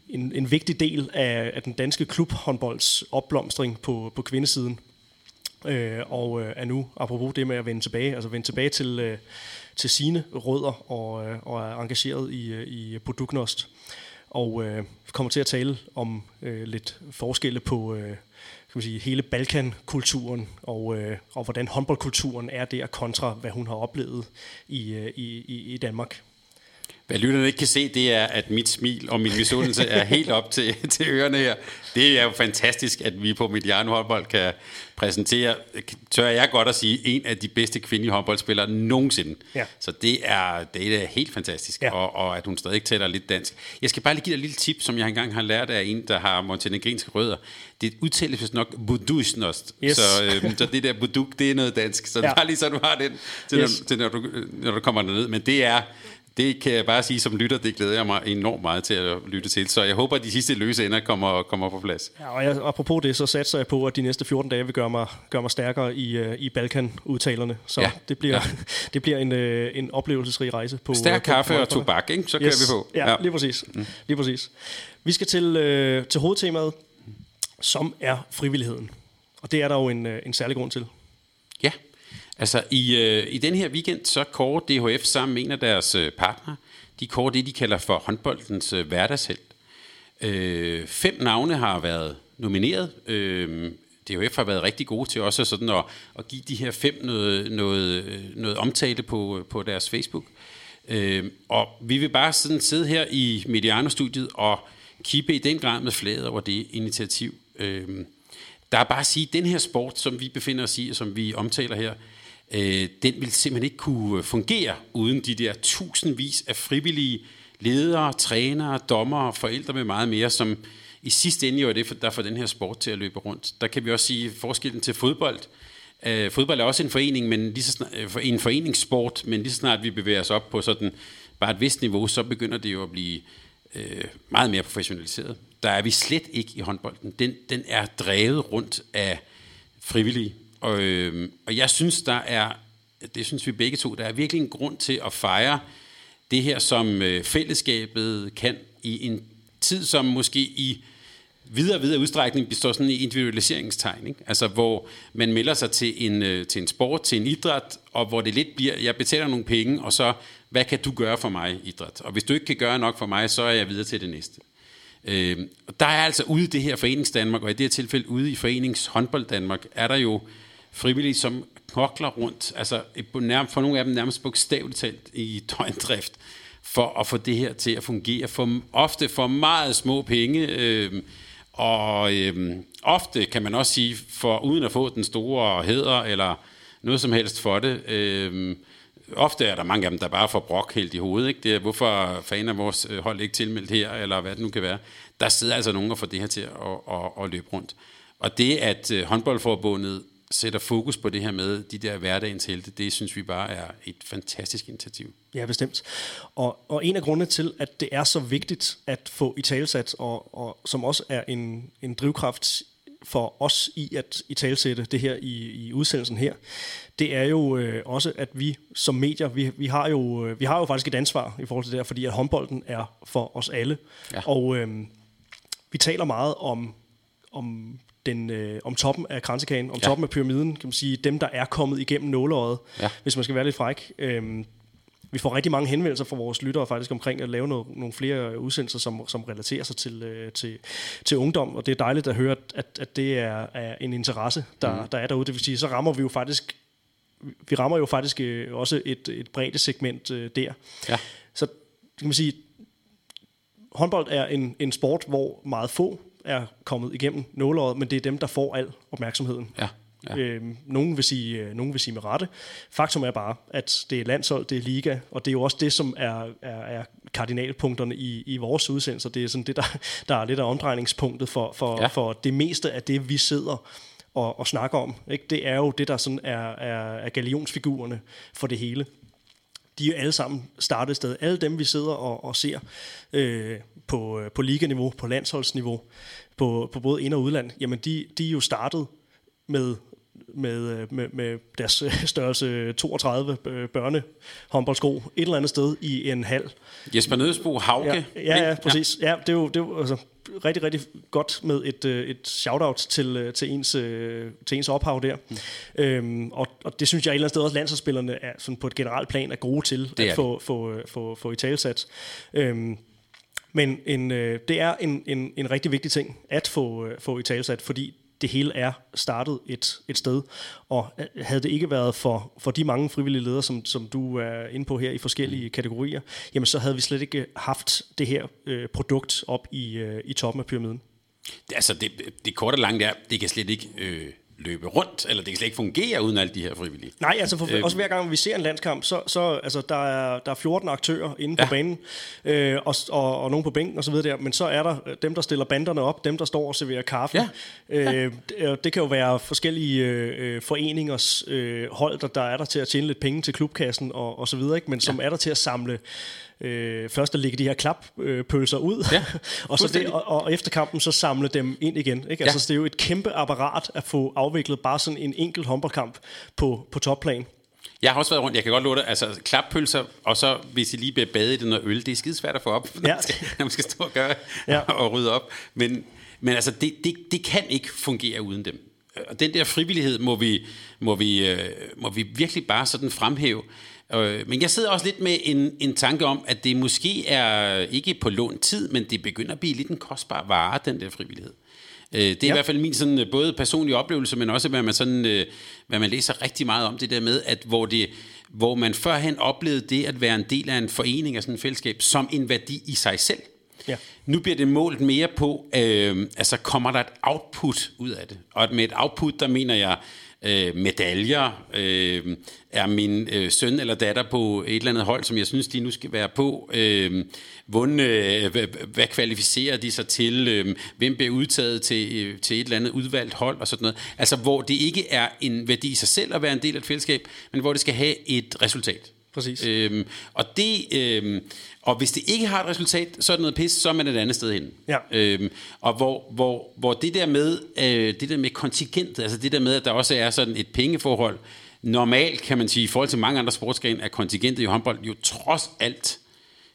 en, en vigtig del af, af den danske klubhåndbolds opblomstring på, på kvindesiden. Øh, og øh, er nu, apropos det med at vende tilbage, altså vende tilbage til, øh, til sine rødder og, øh, og er engageret i, øh, i Buduknost. Og øh, kommer til at tale om øh, lidt forskelle på øh, kan man sige, hele Balkankulturen og, øh, og hvordan håndboldkulturen er der kontra, hvad hun har oplevet i, øh, i, i Danmark. Hvad lytterne ikke kan se, det er, at mit smil og min misundelse er helt op til, til ørerne her. Det er jo fantastisk, at vi på Mediano Håndbold kan præsentere, tør jeg godt at sige, en af de bedste kvindelige håndboldspillere nogensinde. Ja. Så det er, det er helt fantastisk, ja. og, og at hun stadig taler lidt dansk. Jeg skal bare lige give dig et lille tip, som jeg engang har lært af en, der har montenegrinske rødder. Det udtales vist nok budusnost, yes. så, øh, så det der buduk, det er noget dansk. Så ja. bare lige så du har den, til, yes. når, til når, du, når du kommer derned. Men det er det kan jeg bare sige som lytter, det glæder jeg mig enormt meget til at lytte til. Så jeg håber, at de sidste løse ender kommer, kommer på plads. Ja, og jeg, apropos det, så satser jeg på, at de næste 14 dage vil gøre mig, gøre mig stærkere i, uh, i Balkan-udtalerne. Så ja. det bliver, ja. det bliver en, uh, en oplevelsesrig rejse. På, Stærk på, kaffe på, og tobak, ikke? så kører yes. vi på. Ja, ja, lige præcis. Mm. Lige præcis. Vi skal til, uh, til hovedtemaet, som er frivilligheden. Og det er der jo en, uh, en særlig grund til. Altså i, øh, i den her weekend, så kårer DHF sammen med en af deres øh, partnere, de kårer det, de kalder for håndboldens øh, hverdagshelt. Øh, fem navne har været nomineret. Øh, DHF har været rigtig gode til også sådan at, at give de her fem noget, noget, øh, noget omtale på, øh, på deres Facebook. Øh, og vi vil bare sådan sidde her i Mediano-studiet og kippe i den grad med flaget over det initiativ. Øh, der er bare at sige, at den her sport, som vi befinder os i, og som vi omtaler her, øh, den vil simpelthen ikke kunne øh, fungere uden de der tusindvis af frivillige ledere, trænere, dommere, forældre med meget mere, som i sidste ende jo er det, der får den her sport til at løbe rundt. Der kan vi også sige forskellen til fodbold. Øh, fodbold er også en forening, men lige så snart, øh, en foreningssport, men lige så snart vi bevæger os op på sådan bare et vist niveau, så begynder det jo at blive øh, meget mere professionaliseret. Der er vi slet ikke i håndbolden. Den, den er drevet rundt af frivillige. Og, øh, og jeg synes, der er, det synes vi begge to, der er virkelig en grund til at fejre det her, som øh, fællesskabet kan i en tid, som måske i videre og videre udstrækning består sådan i individualiseringstegn. Ikke? Altså hvor man melder sig til en, øh, til en sport, til en idræt, og hvor det lidt bliver, jeg betaler nogle penge, og så, hvad kan du gøre for mig, idræt? Og hvis du ikke kan gøre nok for mig, så er jeg videre til det næste. Øh, der er altså ude i det her Forenings Danmark, og i det her tilfælde ude i Forenings Håndbold Danmark, er der jo frivillige, som knokler rundt, altså for nogle af dem nærmest bogstaveligt talt i døgndrift, for at få det her til at fungere, for ofte for meget små penge, øh, og øh, ofte kan man også sige, for uden at få den store hæder, eller noget som helst for det, øh, ofte er der mange af dem, der bare får brok helt i hovedet. Ikke? Det er, hvorfor fanden er vores øh, hold ikke tilmeldt her, eller hvad det nu kan være. Der sidder altså nogen og får det her til at, at, at, at løbe rundt. Og det, at øh, håndboldforbundet sætter fokus på det her med de der hverdagens helte, det synes vi bare er et fantastisk initiativ. Ja, bestemt. Og, og en af grundene til, at det er så vigtigt at få i talsat, og, og som også er en, en drivkraft for os i at i talsætte det her i, i udsendelsen her, det er jo øh, også, at vi som medier, vi, vi, har jo, øh, vi har jo faktisk et ansvar i forhold til det her, fordi at håndbolden er for os alle. Ja. Og øh, vi taler meget om, om den, øh, om toppen af kransekagen, om ja. toppen af pyramiden, kan man sige, dem, der er kommet igennem nåleøjet, ja. hvis man skal være lidt fræk. Øhm, vi får rigtig mange henvendelser fra vores lyttere faktisk omkring at lave noget, nogle flere udsendelser, som, som relaterer sig til, øh, til, til ungdom, og det er dejligt at høre, at, at det er, er en interesse, der, mm. der er derude. Det vil sige, så rammer vi jo faktisk vi rammer jo faktisk øh, også et, et bredt segment øh, der. Ja. Så kan man sige, håndbold er en, en sport, hvor meget få er kommet igennem nåleåret, men det er dem, der får al opmærksomheden. Ja. Ja. Øhm, nogen, vil sige, øh, nogen vil sige med rette. Faktum er bare, at det er landshold, det er liga, og det er jo også det, som er, er, er kardinalpunkterne i, i vores udsendelser. Det er sådan det, der, der er lidt af omdrejningspunktet for, for, ja. for det meste af det, vi sidder og, og snakker om. Ikke? Det er jo det, der sådan er, er, er galionsfigurerne for det hele de er alle sammen startet sted. Alle dem, vi sidder og, og ser øh, på, på liganiveau, på landsholdsniveau, på, på både ind- og udland, jamen de, de er jo startet med med, med, med deres størrelse 32 børne håndboldsko et eller andet sted i en hal. Jesper Nødsbo, Hauke. Ja, ja, ja præcis. Ja, det er jo, det er jo altså, rigtig, rigtig godt med et, øh, et shout-out til, øh, til, ens, øh, til ens ophav der. Mm. Øhm, og, og det synes jeg et eller andet sted også, landsholdsspillerne er sådan på et generelt plan er gode til det at få, få, få, få i talsat. Øhm, men en, øh, det er en, en, en rigtig vigtig ting at få, få i talsat, fordi det hele er startet et, et sted. Og havde det ikke været for, for de mange frivillige ledere, som, som du er inde på her i forskellige mm. kategorier, jamen så havde vi slet ikke haft det her øh, produkt op i, øh, i toppen af pyramiden. Det, altså det, det korte og lange der, det kan slet ikke øh, løbe rundt, eller det kan slet ikke fungere uden alle de her frivillige. Nej, altså for, øh, også hver gang vi ser en landskamp, så, så altså, der, er, der er 14 aktører inde ja. på banen, øh, og, og, og nogen på bænken osv. der, men så er der dem, der stiller banderne op, dem, der står og serverer kaffe. Ja. Øh, det, det kan jo være forskellige øh, foreningers øh, hold, der, der er der til at tjene lidt penge til klubkassen og, og så videre, ikke? men som ja. er der til at samle øh, først at lægge de her klappølser ud, ja, og, så det, og, og efter kampen så samle dem ind igen. Ikke? Altså, ja. det er jo et kæmpe apparat at få afviklet bare sådan en enkelt håndboldkamp på, på topplan. Jeg har også været rundt, jeg kan godt love dig, altså klappølser, og så hvis I lige bliver badet i det noget øl, det er skidesvært at få op, ja. når, man skal, når man skal stå og gøre ja. og rydde op. Men, men altså, det, det, det kan ikke fungere uden dem. Og den der frivillighed må vi, må vi, øh, må vi virkelig bare sådan fremhæve. Øh, men jeg sidder også lidt med en, en tanke om, at det måske er ikke på lån tid, men det begynder at blive lidt en kostbar vare, den der frivillighed. Øh, det er ja. i hvert fald min sådan, øh, både personlige oplevelse, men også hvad man, sådan, hvad man læser rigtig meget om det der med, at hvor, det, hvor man førhen oplevede det at være en del af en forening af sådan et fællesskab som en værdi i sig selv. Ja. Nu bliver det målt mere på, øh, altså kommer der et output ud af det. Og med et output, der mener jeg øh, medaljer. Øh, er min øh, søn eller datter på et eller andet hold, som jeg synes, de nu skal være på? Øh, vunde, øh, hvad kvalificerer de sig til? Øh, hvem bliver udtaget til, øh, til et eller andet udvalgt hold? Og sådan noget. Altså, hvor det ikke er en værdi i sig selv at være en del af et fællesskab, men hvor det skal have et resultat. Præcis. Øhm, og det, øhm, og hvis det ikke har et resultat, så er det noget pis, så er man et andet sted hen. Ja. Øhm, og hvor, hvor, hvor det der med øh, det der med kontingent, altså det der med, at der også er sådan et pengeforhold, normalt kan man sige, i forhold til mange andre sportsgrene, er kontingentet i håndbold jo trods alt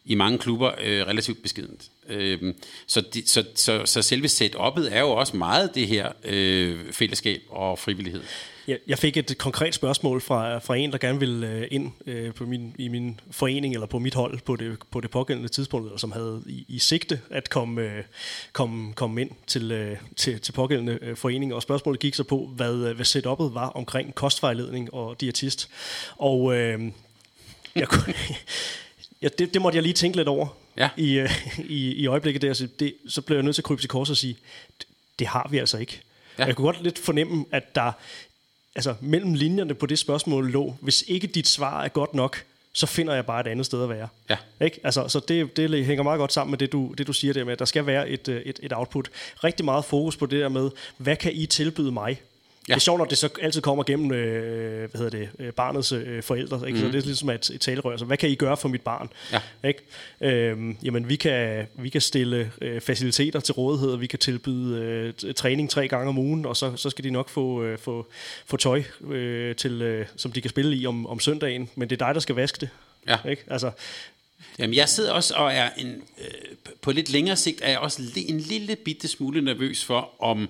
i mange klubber øh, relativt beskedent. Øh, så, de, så, så, så selve setup'et er jo også meget det her øh, fællesskab og frivillighed. Jeg, jeg fik et konkret spørgsmål fra, fra en, der gerne ville øh, ind øh, på min, i min forening eller på mit hold på det, på det pågældende tidspunkt, eller som havde i, i sigte at komme, øh, komme, komme ind til, øh, til, til pågældende øh, forening. Og spørgsmålet gik så på, hvad, hvad setup'et var omkring kostvejledning og diætist. Og øh, jeg kunne, ja, det, det måtte jeg lige tænke lidt over ja. i, øh, i, i øjeblikket der. Så, det, så blev jeg nødt til at krybe til kors og sige, det, det har vi altså ikke. Ja. Jeg kunne godt lidt fornemme, at der altså mellem linjerne på det spørgsmål lå, hvis ikke dit svar er godt nok, så finder jeg bare et andet sted at være. Ja. Ikke? Altså, så det, det hænger meget godt sammen med det du, det, du siger der med, at der skal være et, øh, et, et output. Rigtig meget fokus på det der med, hvad kan I tilbyde mig? Ja. Det er sjovt, når det så altid kommer gennem øh, hvad hedder det, øh, barnets øh, forældre. Ikke? Mm. Så mhm. det er ligesom et, et talerør. Så hvad kan I gøre for mit barn? Ja. Ikke? Øhm, jamen, vi kan, vi kan stille øh, faciliteter til rådighed, og vi kan tilbyde øh, træning tre gange om ugen, og så, så skal de nok få, øh, få, få tøj, øh, til, øh, som de kan spille i om, om søndagen. Men det er dig, der skal vaske det. Ja. Ikke? Altså, Jamen, jeg sidder også og er en, øh, på lidt længere sigt er jeg også en lille bitte smule nervøs for, om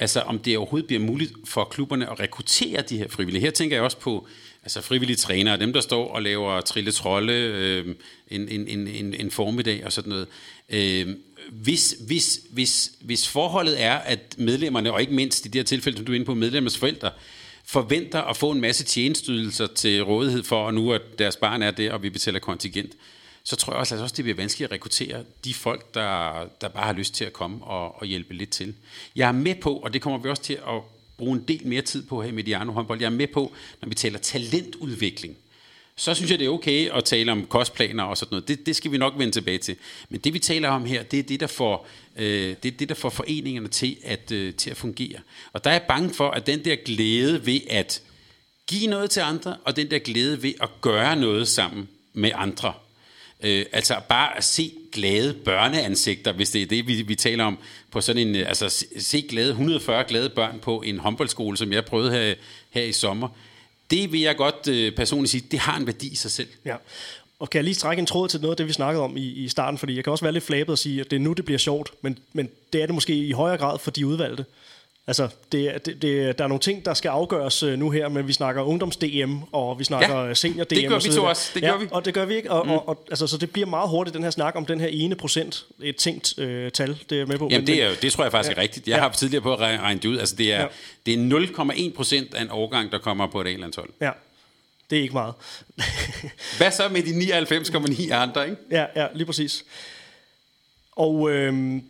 Altså om det overhovedet bliver muligt for klubberne at rekruttere de her frivillige. Her tænker jeg også på altså frivillige trænere, dem der står og laver trille trolde øh, en, en, en, en formiddag og sådan noget. Øh, hvis, hvis, hvis, hvis forholdet er, at medlemmerne, og ikke mindst i det her tilfælde, som du er inde på, medlemmers forældre, forventer at få en masse tjenestydelser til rådighed for, og nu at deres barn er der, og vi betaler kontingent, så tror jeg også, at det bliver vanskeligt at rekruttere de folk, der, der bare har lyst til at komme og, og hjælpe lidt til. Jeg er med på, og det kommer vi også til at bruge en del mere tid på her i Mediano håndbold, jeg er med på, når vi taler talentudvikling, så synes jeg, det er okay at tale om kostplaner og sådan noget. Det, det skal vi nok vende tilbage til. Men det, vi taler om her, det er det, der får, øh, det, er det, der får foreningerne til at, øh, til at fungere. Og der er jeg bange for, at den der glæde ved at give noget til andre, og den der glæde ved at gøre noget sammen med andre, Øh, altså bare at se glade børneansigter, hvis det er det, vi, vi taler om, på sådan en, øh, altså se glade, 140 glade børn på en håndboldskole, som jeg prøvede her, her i sommer. Det vil jeg godt øh, personligt sige, det har en værdi i sig selv. Ja. Og kan jeg lige trække en tråd til noget af det, vi snakkede om i, i starten, fordi jeg kan også være lidt flabet og sige, at det er nu, det bliver sjovt, men, men det er det måske i højere grad for de udvalgte. Altså, det, det, det, der er nogle ting, der skal afgøres uh, nu her, men vi snakker ungdoms-DM, og vi snakker ja, senior-DM. det gør vi to også. Det ja, gør vi. Og det gør vi ikke. Og, mm. og, og, altså, så det bliver meget hurtigt, den her snak om den her ene procent, et tænkt uh, tal, det er jeg med på. Jamen, men, det, er, det tror jeg faktisk ja. er rigtigt. Jeg ja. har tidligere på at regne det ud. Altså, det er, ja. det er 0,1 procent af en årgang, der kommer på et A-landshold. Ja. Det er ikke meget. Hvad så med de 99,9 andre, ikke? Ja, ja, lige præcis. Og øhm,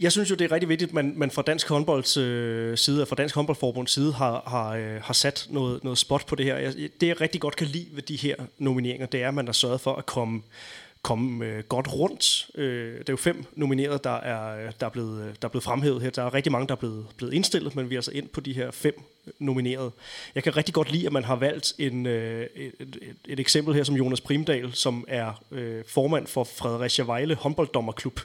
jeg synes jo, det er rigtig vigtigt, at man, man fra Dansk Håndbolds øh, side, fra Dansk Håndboldforbunds side, har, har, øh, har sat noget, noget spot på det her. Jeg, det, jeg rigtig godt kan lide ved de her nomineringer, det er, at man har sørget for at komme komme øh, godt rundt. Øh, det er jo fem nominerede, der er, der, er blevet, der er blevet fremhævet her. Der er rigtig mange, der er blevet, blevet indstillet, men vi er altså ind på de her fem nominerede. Jeg kan rigtig godt lide, at man har valgt en, øh, et, et, et eksempel her som Jonas Primdal, som er øh, formand for Fredericia Vejle håndbolddommerklub.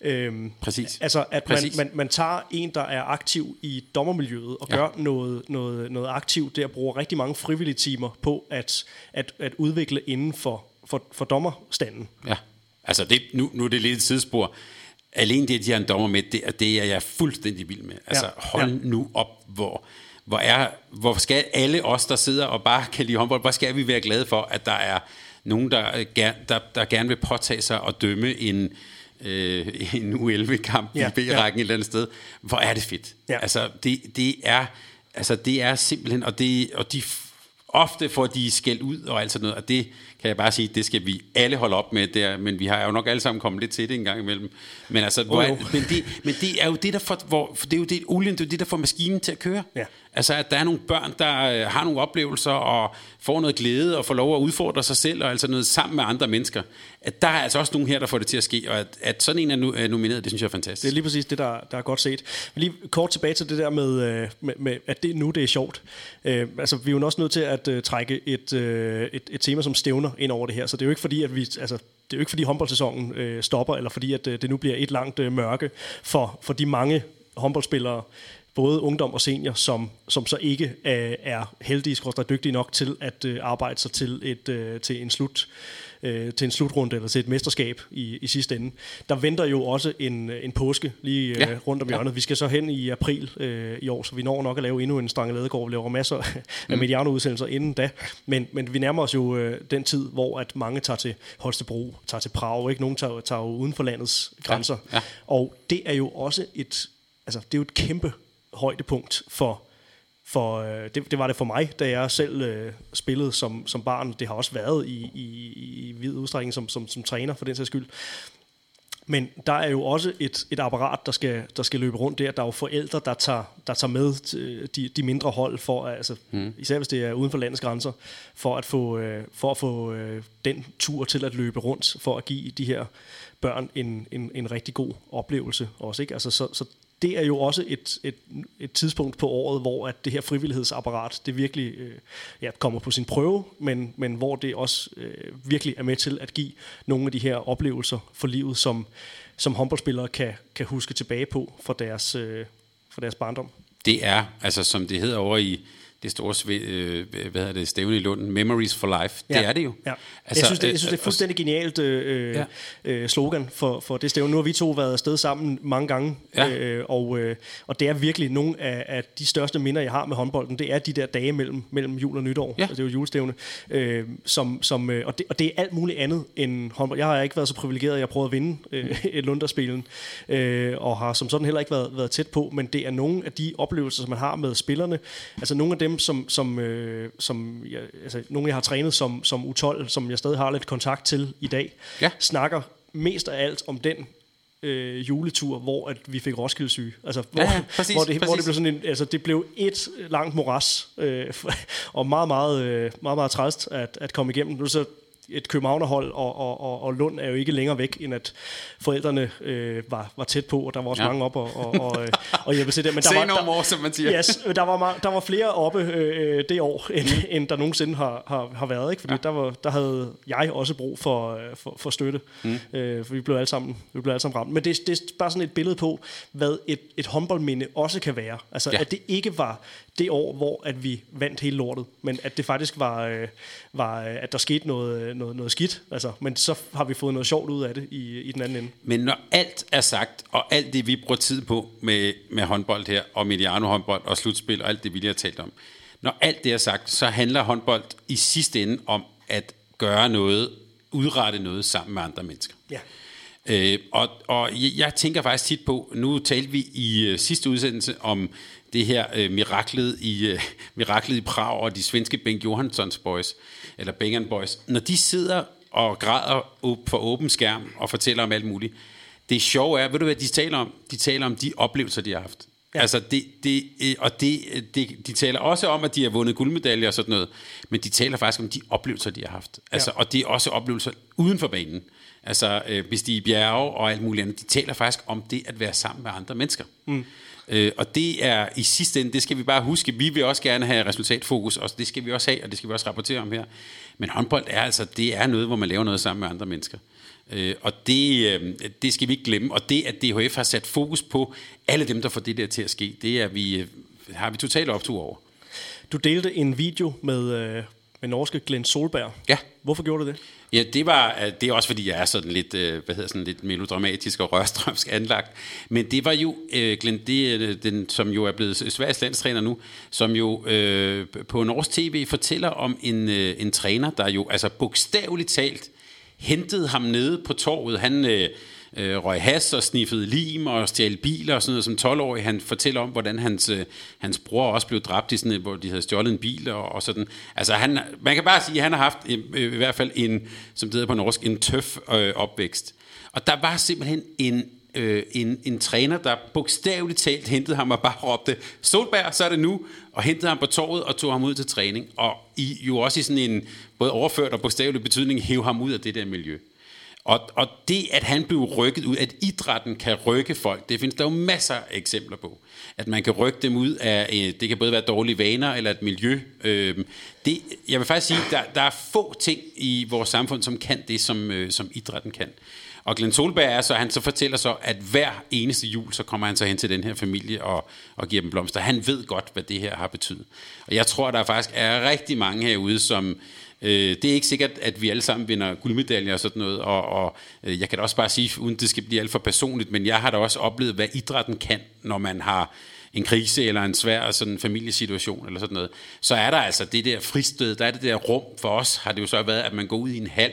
Øh, Præcis. Altså, at Præcis. Man, man, man tager en, der er aktiv i dommermiljøet, og ja. gør noget, noget, noget aktivt der, bruger rigtig mange frivillige timer på at, at, at udvikle inden for for, for dommerstanden. Ja, altså det, nu, nu er det lidt et sidespor. Alene det, at de har en dommer med, det, det er jeg fuldstændig vild med. Altså ja. hold ja. nu op, hvor, hvor, er, hvor skal alle os, der sidder og bare kan lide håndbold, hvor skal vi være glade for, at der er nogen, der, der, der gerne vil påtage sig og dømme en, øh, en U11-kamp ja, i B-rækken ja. et eller andet sted. Hvor er det fedt. Ja. Altså, det, det er... Altså, det er simpelthen, og, det, og de ofte får de skæld ud og alt sådan noget, og det kan jeg bare sige, det skal vi alle holde op med der, men vi har jo nok alle sammen kommet lidt til det en gang imellem. Men altså, hvor er, men, det, men det er jo det, der får, hvor, det er jo det, olien, det er det, der får maskinen til at køre. Ja. Altså, at der er nogle børn, der øh, har nogle oplevelser og får noget glæde og får lov at udfordre sig selv og altså noget sammen med andre mennesker. At der er altså også nogen her, der får det til at ske, og at, at sådan en er, nu, er nomineret, det synes jeg er fantastisk. Det er lige præcis det, der, der er godt set. Men lige kort tilbage til det der med, øh, med, med at det nu det er sjovt. Uh, altså, vi er jo også nødt til at uh, trække et, uh, et, et tema som stævner ind over det her, så det er jo ikke fordi, at vi... Altså, det er jo ikke fordi håndboldsæsonen øh, stopper, eller fordi at øh, det nu bliver et langt øh, mørke for, for de mange håndboldspillere, både ungdom og senior, som, som så ikke øh, er heldige, og dygtige nok til at øh, arbejde sig til, et, øh, til en slut øh, til en slutrunde eller til et mesterskab i, i sidste ende. Der venter jo også en, en påske lige øh, ja. rundt om hjørnet. Ja. Vi skal så hen i april øh, i år, så vi når nok at lave endnu en Stange Ladegård. Vi laver masser af mm. Mediano-udsendelser inden da. Men, men vi nærmer os jo øh, den tid, hvor at mange tager til Holstebro, tager til Prag. Ikke? Nogen tager, tager jo uden for landets grænser. Ja. Ja. Og det er jo også et, altså, det er jo et kæmpe højdepunkt for for øh, det, det var det for mig, da jeg selv øh, spillede som, som barn. Det har også været i, i, i vid udstrækning som, som, som træner, for den sags skyld. Men der er jo også et, et apparat, der skal, der skal løbe rundt der. Der er jo forældre, der tager, der tager med de, de mindre hold, for, altså, mm. især hvis det er uden for landets grænser, for at få, øh, for at få øh, den tur til at løbe rundt, for at give de her børn en, en, en rigtig god oplevelse også. Ikke? Altså, så, så det er jo også et, et, et tidspunkt på året, hvor at det her frivillighedsapparat, det virkelig øh, ja, kommer på sin prøve, men, men hvor det også øh, virkelig er med til at give nogle af de her oplevelser for livet, som, som håndboldspillere kan, kan huske tilbage på for deres, øh, for deres barndom. Det er, altså som det hedder over i det store øh, hvad hedder det, stævne i Lunden, Memories for Life. Ja. Det er det jo. Ja. Altså, jeg, synes, det, jeg synes, det er fuldstændig genialt øh, ja. øh, slogan for, for det stævne. Nu har vi to været afsted sammen mange gange, ja. øh, og, øh, og det er virkelig nogle af, af de største minder, jeg har med håndbolden. Det er de der dage mellem, mellem jul og nytår. Ja. Altså, det er jo julestævne. Øh, som, som, øh, og, det, og det er alt muligt andet end håndbold. Jeg har ikke været så privilegeret, at jeg prøvet at vinde øh, et Lunderspelen, øh, og har som sådan heller ikke været, været tæt på, men det er nogle af de oplevelser, som man har med spillerne. Altså nogle af dem, som, som, øh, som jeg, altså, nogle jeg har trænet som, som U12, som jeg stadig har lidt kontakt til i dag, ja. snakker mest af alt om den øh, juletur, hvor at vi fik Roskilde syge. Altså, hvor, Ja, ja, præcis, hvor, det, hvor det præcis. blev sådan en, altså det blev et langt moras, øh, og meget, meget, øh, meget, meget træst at, at komme igennem. Nu så et københavnerhold, og, og, og, og Lund er jo ikke længere væk, end at forældrene øh, var, var tæt på, og der var også Ja. mange op og, og, og, øh, og hjælpe til det. Men der var, der, more, som man siger. Yes, der var, der var flere oppe øh, det år, end, end der nogensinde har, har, har været. Ikke? Fordi ja. der, var, der havde jeg også brug for, øh, for, for støtte, mm. øh, for vi blev alle sammen, vi blev alle sammen ramt. Men det, det er bare sådan et billede på, hvad et, et håndboldminde også kan være. Altså, Ja. at det ikke var det år, hvor at vi vandt hele lortet, men at det faktisk var, øh, var øh, at der skete noget, noget, noget skidt. Altså, men så har vi fået noget sjovt ud af det i, i den anden ende. Men når alt er sagt, og alt det, vi bruger tid på med, med håndbold her, og Mediano håndbold og slutspil, og alt det, vi lige har talt om, når alt det er sagt, så handler håndbold i sidste ende om at gøre noget, udrette noget sammen med andre mennesker. Ja. Øh, og, og jeg, tænker faktisk tit på, nu talte vi i øh, sidste udsendelse om det her øh, miraklet, i, øh, miraklet i Prag og de svenske Bengt Johanssons boys, eller Bengen boys, når de sidder og græder op for åben skærm og fortæller om alt muligt. Det sjove er, ved du hvad de taler om? De taler om de oplevelser, de har haft. Ja. Altså det, det, øh, og det, øh, det, de taler også om, at de har vundet guldmedaljer og sådan noget, men de taler faktisk om de oplevelser, de har haft. Altså, Ja. Og det er også oplevelser uden for banen. Altså øh, hvis de er i bjerge og alt muligt andet. De taler faktisk om det at være sammen med andre mennesker. Mm. Øh, og det er i sidste ende, det skal vi bare huske. Vi vil også gerne have resultatfokus, og det skal vi også have, og det skal vi også rapportere om her. Men håndbold er altså, det er noget, hvor man laver noget sammen med andre mennesker. Øh, og det, øh, det skal vi ikke glemme. Og det, at DHF har sat fokus på alle dem, der får det der til at ske, det er vi, øh, har vi totalt optur over. Du delte en video med, øh, med norske Glenn Solberg. Ja. Hvorfor gjorde du det? Ja, det var øh, det er også fordi jeg er sådan lidt øh, hvad hedder sådan lidt melodramatisk og rørstrømsk anlagt. Men det var jo øh, Glenn, det, øh, den som jo er blevet Sveriges landstræner nu, som jo øh, på norsk TV fortæller om en øh, en træner der jo altså bogstaveligt talt hentede ham nede på torvet. Han øh, øh, røg has og sniffede lim og stjal biler og sådan noget som 12-årig. Han fortæller om, hvordan hans, øh, hans bror også blev dræbt i sådan et, hvor de havde stjålet en bil og, og sådan. Altså han, man kan bare sige, at han har haft øh, øh, i hvert fald en, som det hedder på norsk, en tøf øh, opvækst. Og der var simpelthen en øh, en, en træner, der bogstaveligt talt hentede ham og bare råbte, Solberg, så er det nu, og hentede ham på torvet og tog ham ud til træning. Og i, jo også i sådan en både overført og bogstavelig betydning, hæve ham ud af det der miljø. Og, og det, at han blev rykket ud, at idrætten kan rykke folk, det findes der jo masser af eksempler på. At man kan rykke dem ud af, øh, det kan både være dårlige vaner eller et miljø. Øh, det, jeg vil faktisk sige, der, der er få ting i vores samfund, som kan det, som, øh, som idrætten kan. Og Glenn Solberg er så, han så fortæller så, at hver eneste jul, så kommer han så hen til den her familie og, og giver dem blomster. Han ved godt, hvad det her har betydet. Og jeg tror, der faktisk er rigtig mange herude, som... Øh, det er ikke sikkert, at vi alle sammen vinder guldmedaljer og sådan noget, og, og øh, jeg kan da også bare sige, uden det skal blive alt for personligt, men jeg har da også oplevet, hvad idrætten kan, når man har en krise eller en svær sådan familiesituation eller sådan noget, så er der altså det der fristed, der er det der rum. For os har det jo så været, at man går ud i en hal,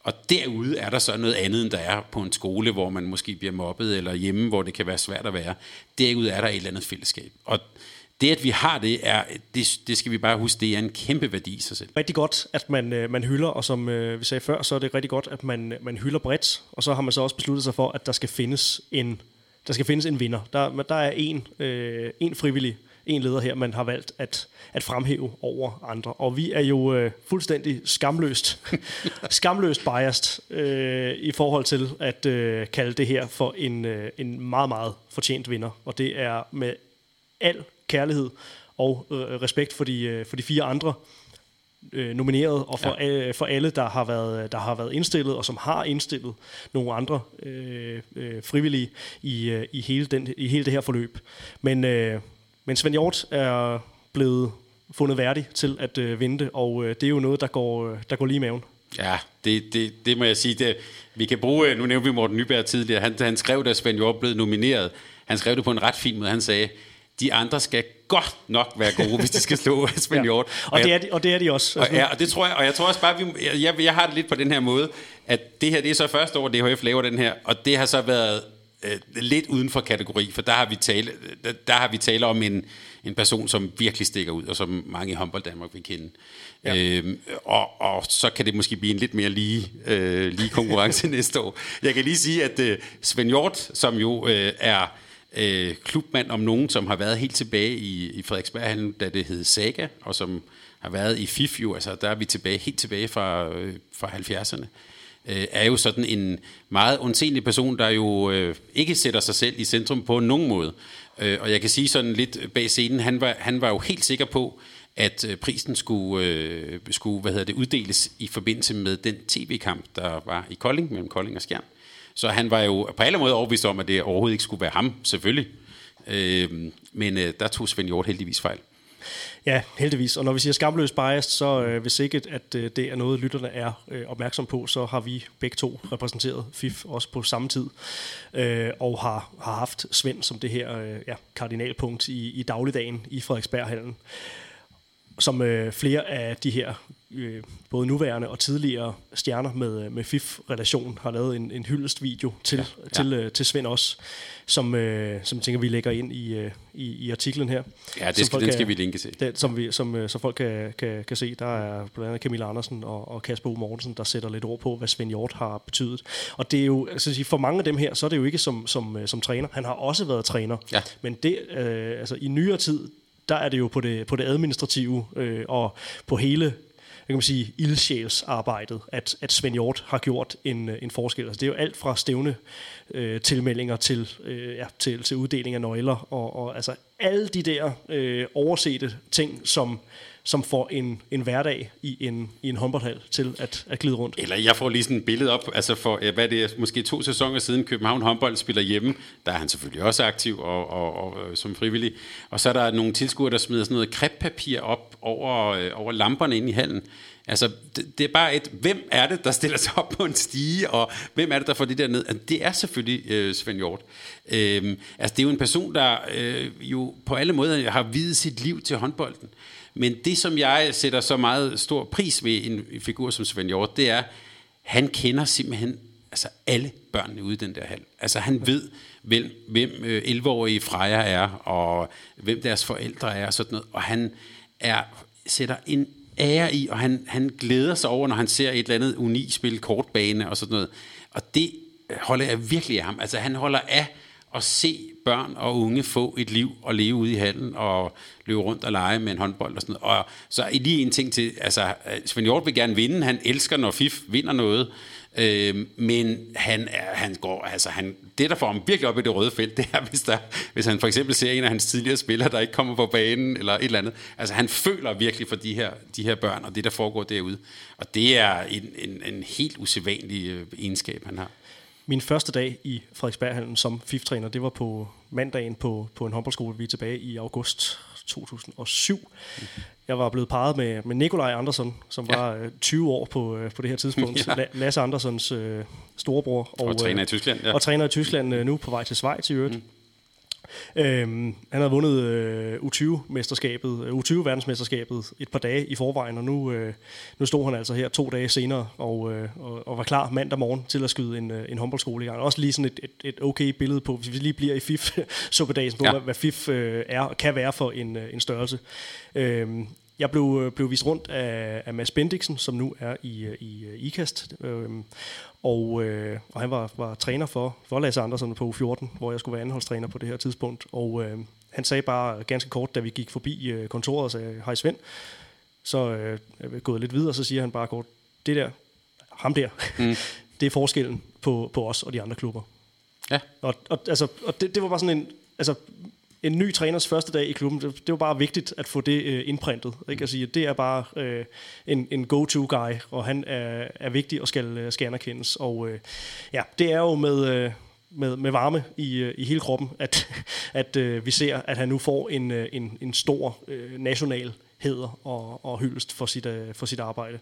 og derude er der så noget andet, end der er på en skole, hvor man måske bliver mobbet, eller hjemme, hvor det kan være svært at være. Derude er der et eller andet fællesskab. Og det, at vi har det, er, det, det skal vi bare huske, det er en kæmpe værdi i sig selv. Rigtig godt, at man, øh, man hylder, og som øh, vi sagde før, så er det rigtig godt, at man, man hylder bredt, og så har man så også besluttet sig for, at der skal findes en, der skal findes en vinder. Der, der er en, øh, en frivillig, en leder her, man har valgt at, at fremhæve over andre. Og vi er jo øh, fuldstændig skamløst, skamløst biased øh, i forhold til at øh, kalde det her for en, øh, en meget, meget fortjent vinder. Og det er med al kærlighed og øh, respekt for de, øh, for de fire andre øh, nomineret, og for, ja. øh, for alle, der har, været, der har været indstillet, og som har indstillet nogle andre øh, øh, frivillige i, øh, i, hele den, i hele det her forløb. Men, øh, men Svend Hjort er blevet fundet værdig til at øh, vinde det, og øh, det er jo noget, der går, øh, der går lige i maven. Ja, det, det, det må jeg sige. Det, vi kan bruge, nu nævnte vi Morten Nyberg tidligere, han, han skrev, da Svend Hjort blev nomineret, han skrev det på en ret fin måde, han sagde, de andre skal godt nok være gode, hvis de skal slå Svend Hjort. Og, jeg- det er de, og det er de også. Og, ja, og det tror jeg, og jeg tror også bare, vi, jeg, jeg, jeg har det lidt på den her måde, at det her, det er så første år, DHF laver den her, og det har så været øh, lidt uden for kategori, for der har vi tale, der, der har vi tale om en, en person, som virkelig stikker ud, og som mange i håndbold Danmark vil kende. Ja. Øhm, og, og så kan det måske blive en lidt mere lige, øh, lige konkurrence næste år. Jeg kan lige sige, at øh, Svend Hjort, som jo øh, er øh, klubmand om nogen, som har været helt tilbage i, i Frederiksberg, da det hed Saga, og som har været i FIF jo, altså der er vi tilbage, helt tilbage fra, øh, fra 70'erne, øh, er jo sådan en meget undsenlig person, der jo øh, ikke sætter sig selv i centrum på nogen måde. Øh, og jeg kan sige sådan lidt bag scenen, han var, han var jo helt sikker på, at øh, prisen skulle, øh, skulle hvad hedder det, uddeles i forbindelse med den tv-kamp, der var i Kolding, mellem Kolding og Skjern. Så han var jo på alle måder overbevist om, at det overhovedet ikke skulle være ham, selvfølgelig. Øh, men øh, der tog Svend Hjort heldigvis fejl. Ja, heldigvis. Og når vi siger skamløs bias, så øh, hvis ikke at øh, det er noget, lytterne er øh, opmærksom på, så har vi begge to repræsenteret FIF også på samme tid, øh, og har, har haft Svend som det her øh, ja, kardinalpunkt i, i dagligdagen i Frederiksberghallen som øh, flere af de her øh, både nuværende og tidligere stjerner med, øh, med FIF-relation har lavet en, en hyldestvideo til, ja, ja. til, øh, til Svend også, som, øh, som tænker, vi lægger ind i, øh, i, i artiklen her. Ja, det skal, den skal vi linke til. Den, som, vi, som, øh, så folk kan, kan, kan se. Der er blandt andet Camilla Andersen og, og Kasper U. Mortensen, der sætter lidt ord på, hvad Svend Hjort har betydet. Og det er jo, altså, for mange af dem her, så er det jo ikke som, som, øh, som træner. Han har også været træner. Ja. Men det, øh, altså, i nyere tid, der er det jo på det, på det administrative øh, og på hele kan man sige, ildsjælsarbejdet, at, at Svend Hjort har gjort en, øh, en forskel. Altså, det er jo alt fra stævne øh, tilmeldinger til, øh, ja, til, til uddeling af nøgler, og, og altså alle de der øh, oversete ting, som som får en, en hverdag i en, i en håndboldhal til at, at glide rundt. Eller jeg får lige sådan et billede op, altså for, øh, hvad det er, måske to sæsoner siden København håndbold spiller hjemme, der er han selvfølgelig også aktiv og, og, og, og som frivillig. Og så er der nogle tilskuere, der smider sådan noget kreppapir op over, øh, over lamperne inde i hallen. Altså, det, det er bare et, hvem er det, der stiller sig op på en stige, og hvem er det, der får det der ned? Altså, det er selvfølgelig øh, Svend Hjort. Øhm, altså, det er jo en person, der øh, jo på alle måder har videt sit liv til håndbolden. Men det, som jeg sætter så meget stor pris ved en figur som Svend Hjort, det er, han kender simpelthen altså alle børnene ude i den der hal. Altså han ved, hvem, hvem øh, 11-årige Freja er, og hvem deres forældre er, og sådan noget. Og han er, sætter en ære i, og han, han glæder sig over, når han ser et eller andet uni spil kortbane og sådan noget. Og det holder jeg virkelig af ham. Altså han holder af at se børn og unge få et liv og leve ude i hallen og løbe rundt og lege med en håndbold og sådan noget. Og så lige en ting til, altså øh, Svend Hjort vil gerne vinde, han elsker, når FIF vinder noget, øh, men han, er, han går, altså han, det der får ham virkelig op i det røde felt, det er, hvis, der, hvis han for eksempel ser en af hans tidligere spillere, der ikke kommer på banen, eller et eller andet. Altså han føler virkelig for de her, de her børn, og det der foregår derude. Og det er en, en, en helt usædvanlig øh, egenskab, han har. Min første dag i Frederiksberghallen som FIF-træner, det var på mandagen på, på en håndboldskole. Vi er tilbage i august 2007. Jeg var blevet parret med, med Nikolaj Andersson, som ja. var 20 øh, år på, øh, på det her tidspunkt. ja. Lasse Andersons øh, storebror. Og, og træner i Tyskland. Ja. Og træner i Tyskland øh, nu på vej til Schweiz i øvrigt. Mm. Øhm, han havde vundet øh, U20-mesterskabet, øh, U20-verdensmesterskabet et par dage i forvejen, og nu, øh, nu stod han altså her to dage senere og, øh, og, og var klar mandag morgen til at skyde en, øh, en håndboldskole i gang. Også lige sådan et, et, et okay billede på, hvis vi lige bliver i FIF, så på dagen, på ja. hvad, hvad FIF øh, er og kan være for en, øh, en størrelse. Øhm, jeg blev, øh, blev vist rundt af, af Mads Bendiksen, som nu er i, øh, i IKAST. Øhm, og, øh, og han var, var træner for, for Lasse Andersen på U14, hvor jeg skulle være anholdstræner på det her tidspunkt. Og øh, han sagde bare ganske kort, da vi gik forbi øh, kontoret og sagde, hej Svend, så øh, er vi gået lidt videre, så siger han bare kort, det der, ham der, mm. det er forskellen på, på os og de andre klubber. Ja. Og, og, altså, og det, det var bare sådan en, altså en ny træners første dag i klubben, det, det var bare vigtigt at få det øh, indprintet. Ikke? Altså, det er bare øh, en, en go-to-guy, og han er, er vigtig og skal, øh, skal anerkendes. Og øh, ja, det er jo med... Øh, med, med varme i, øh, i hele kroppen, at, at øh, vi ser, at han nu får en, øh, en, en stor øh, national heder og, og hyldest for sit, øh, for sit arbejde.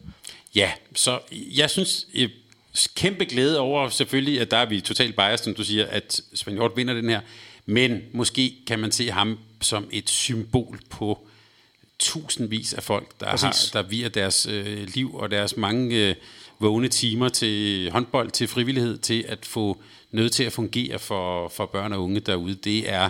Ja, så jeg synes, øh, kæmpe glæde over selvfølgelig, at der er vi totalt biased, som du siger, at Spaniard vinder den her. Men måske kan man se ham som et symbol på tusindvis af folk, der, har, der virer deres øh, liv og deres mange øh, vågne timer til håndbold, til frivillighed, til at få nødt til at fungere for, for børn og unge derude. Det er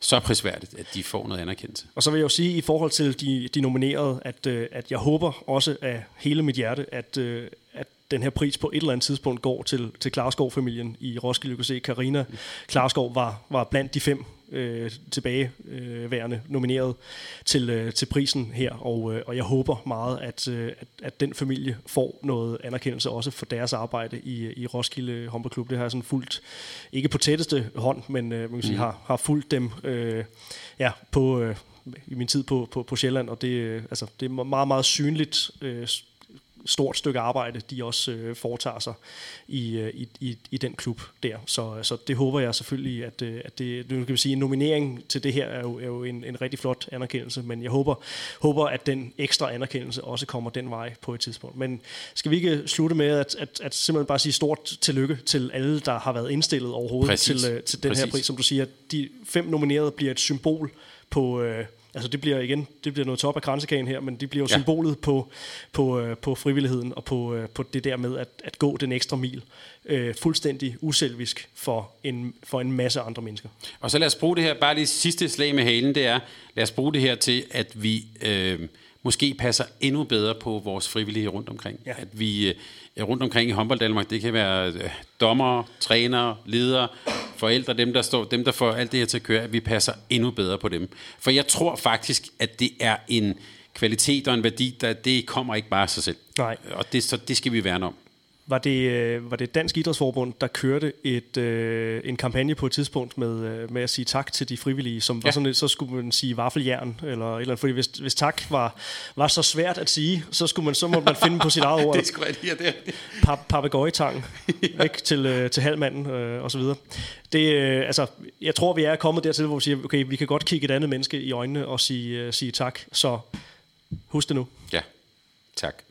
så prisværdigt, at de får noget anerkendelse. Og så vil jeg jo sige i forhold til de, de nominerede, at, øh, at jeg håber også af hele mit hjerte, at, øh, at den her pris på et eller andet tidspunkt går til, til Klarskov-familien i Roskilde. Du kan se, Karina Klarskov var, var blandt de fem øh, tilbageværende øh, nomineret til, øh, til prisen her, og, øh, og jeg håber meget, at, øh, at, at den familie får noget anerkendelse også for deres arbejde i, i Roskilde Håndboldklub. Det har jeg sådan fulgt, ikke på tætteste hånd, men øh, man kan sige, mm. har, har fulgt dem øh, ja, på... Øh, i min tid på, på, på Sjælland, og det, øh, altså, det er meget, meget synligt øh, stort stykke arbejde, de også øh, foretager sig i, øh, i, i, i den klub der. Så, så det håber jeg selvfølgelig, at, øh, at det, nu kan vi sige, en nominering til det her er jo, er jo en, en rigtig flot anerkendelse, men jeg håber, håber, at den ekstra anerkendelse også kommer den vej på et tidspunkt. Men skal vi ikke slutte med at, at, at simpelthen bare sige stort tillykke til alle, der har været indstillet overhovedet Præcis. til, øh, til den Præcis. her pris, som du siger, de fem nominerede bliver et symbol på, øh, altså det bliver igen, det bliver noget top af kransekagen her, men det bliver jo Ja. symbolet på, på, øh, på frivilligheden og på, øh, på det der med at, at gå den ekstra mil øh, fuldstændig uselvisk for en, for en masse andre mennesker. Og så lad os bruge det her, bare lige sidste slag med halen, det er, lad os bruge det her til, at vi øh, måske passer endnu bedre på vores frivillige rundt omkring. Ja. At vi øh, rundt omkring i håndbold Danmark, det kan være øh, dommere, trænere, ledere, forældre, dem der, står, dem der får alt det her til at køre, at vi passer endnu bedre på dem. For jeg tror faktisk, at det er en kvalitet og en værdi, der det kommer ikke bare af sig selv. Nej. Og det, så det skal vi værne om. Var det, øh, var det Dansk Idrætsforbund, der kørte et, øh, en kampagne på et tidspunkt med, øh, med at sige tak til de frivillige, som ja. var Ja. sådan så skulle man sige vaffeljern, eller eller andet, fordi hvis, hvis tak var, var så svært at sige, så, skulle man, så måtte man finde på sit eget ord. Det sgu rigtigt, ja, det pap, papegøjetang ikke, til, øh, til halvmanden øh, og så videre. Det, øh, altså, jeg tror, vi er kommet dertil, hvor vi siger, okay, vi kan godt kigge et andet menneske i øjnene og sige, øh, sige tak, så husk det nu. Ja, tak.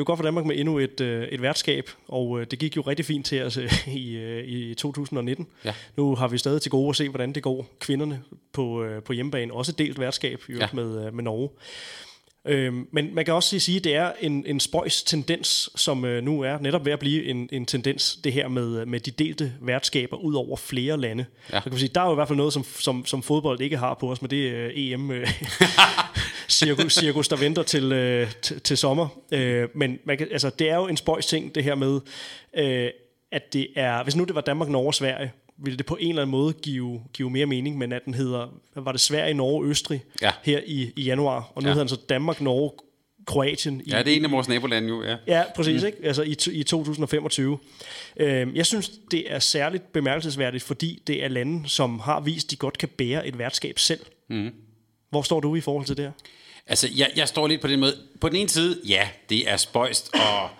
Jo godt for Danmark med endnu et, øh, et værtskab, og øh, det gik jo rigtig fint til os øh, i, øh, i 2019. Ja. Nu har vi stadig til gode at se, hvordan det går kvinderne på, øh, på hjemmebane. Også delt værtskab øvrigt Ja. med, øh, med Norge. Øhm, men man kan også sige, at det er en, en spøjs tendens, som øh, nu er netop ved at blive en, en tendens, det her med, med de delte værtskaber ud over flere lande. Ja. Så kan man sige, der er jo i hvert fald noget, som, som, som fodbold ikke har på os, men det øh, EM. Øh, cirkus, cirkus, der venter til, øh, til, til sommer. Øh, men man kan, altså, det er jo en spøjs ting, det her med, øh, at det er, hvis nu det var Danmark, Norge Sverige, ville det på en eller anden måde give, give mere mening, men at den hedder, var det Sverige, Norge, Østrig Ja. her i, i januar, og nu Ja. hedder den så Danmark, Norge, Kroatien i, Ja, det er en af vores nabolande jo, ja. Ja, præcis, mm. ikke? Altså i, i 2025. Øhm, jeg synes, det er særligt bemærkelsesværdigt, fordi det er lande, som har vist, de godt kan bære et værtskab selv. Mm. Hvor står du i forhold til det her? Altså, jeg, jeg står lidt på den måde. På den ene side, ja, det er spøjst, og,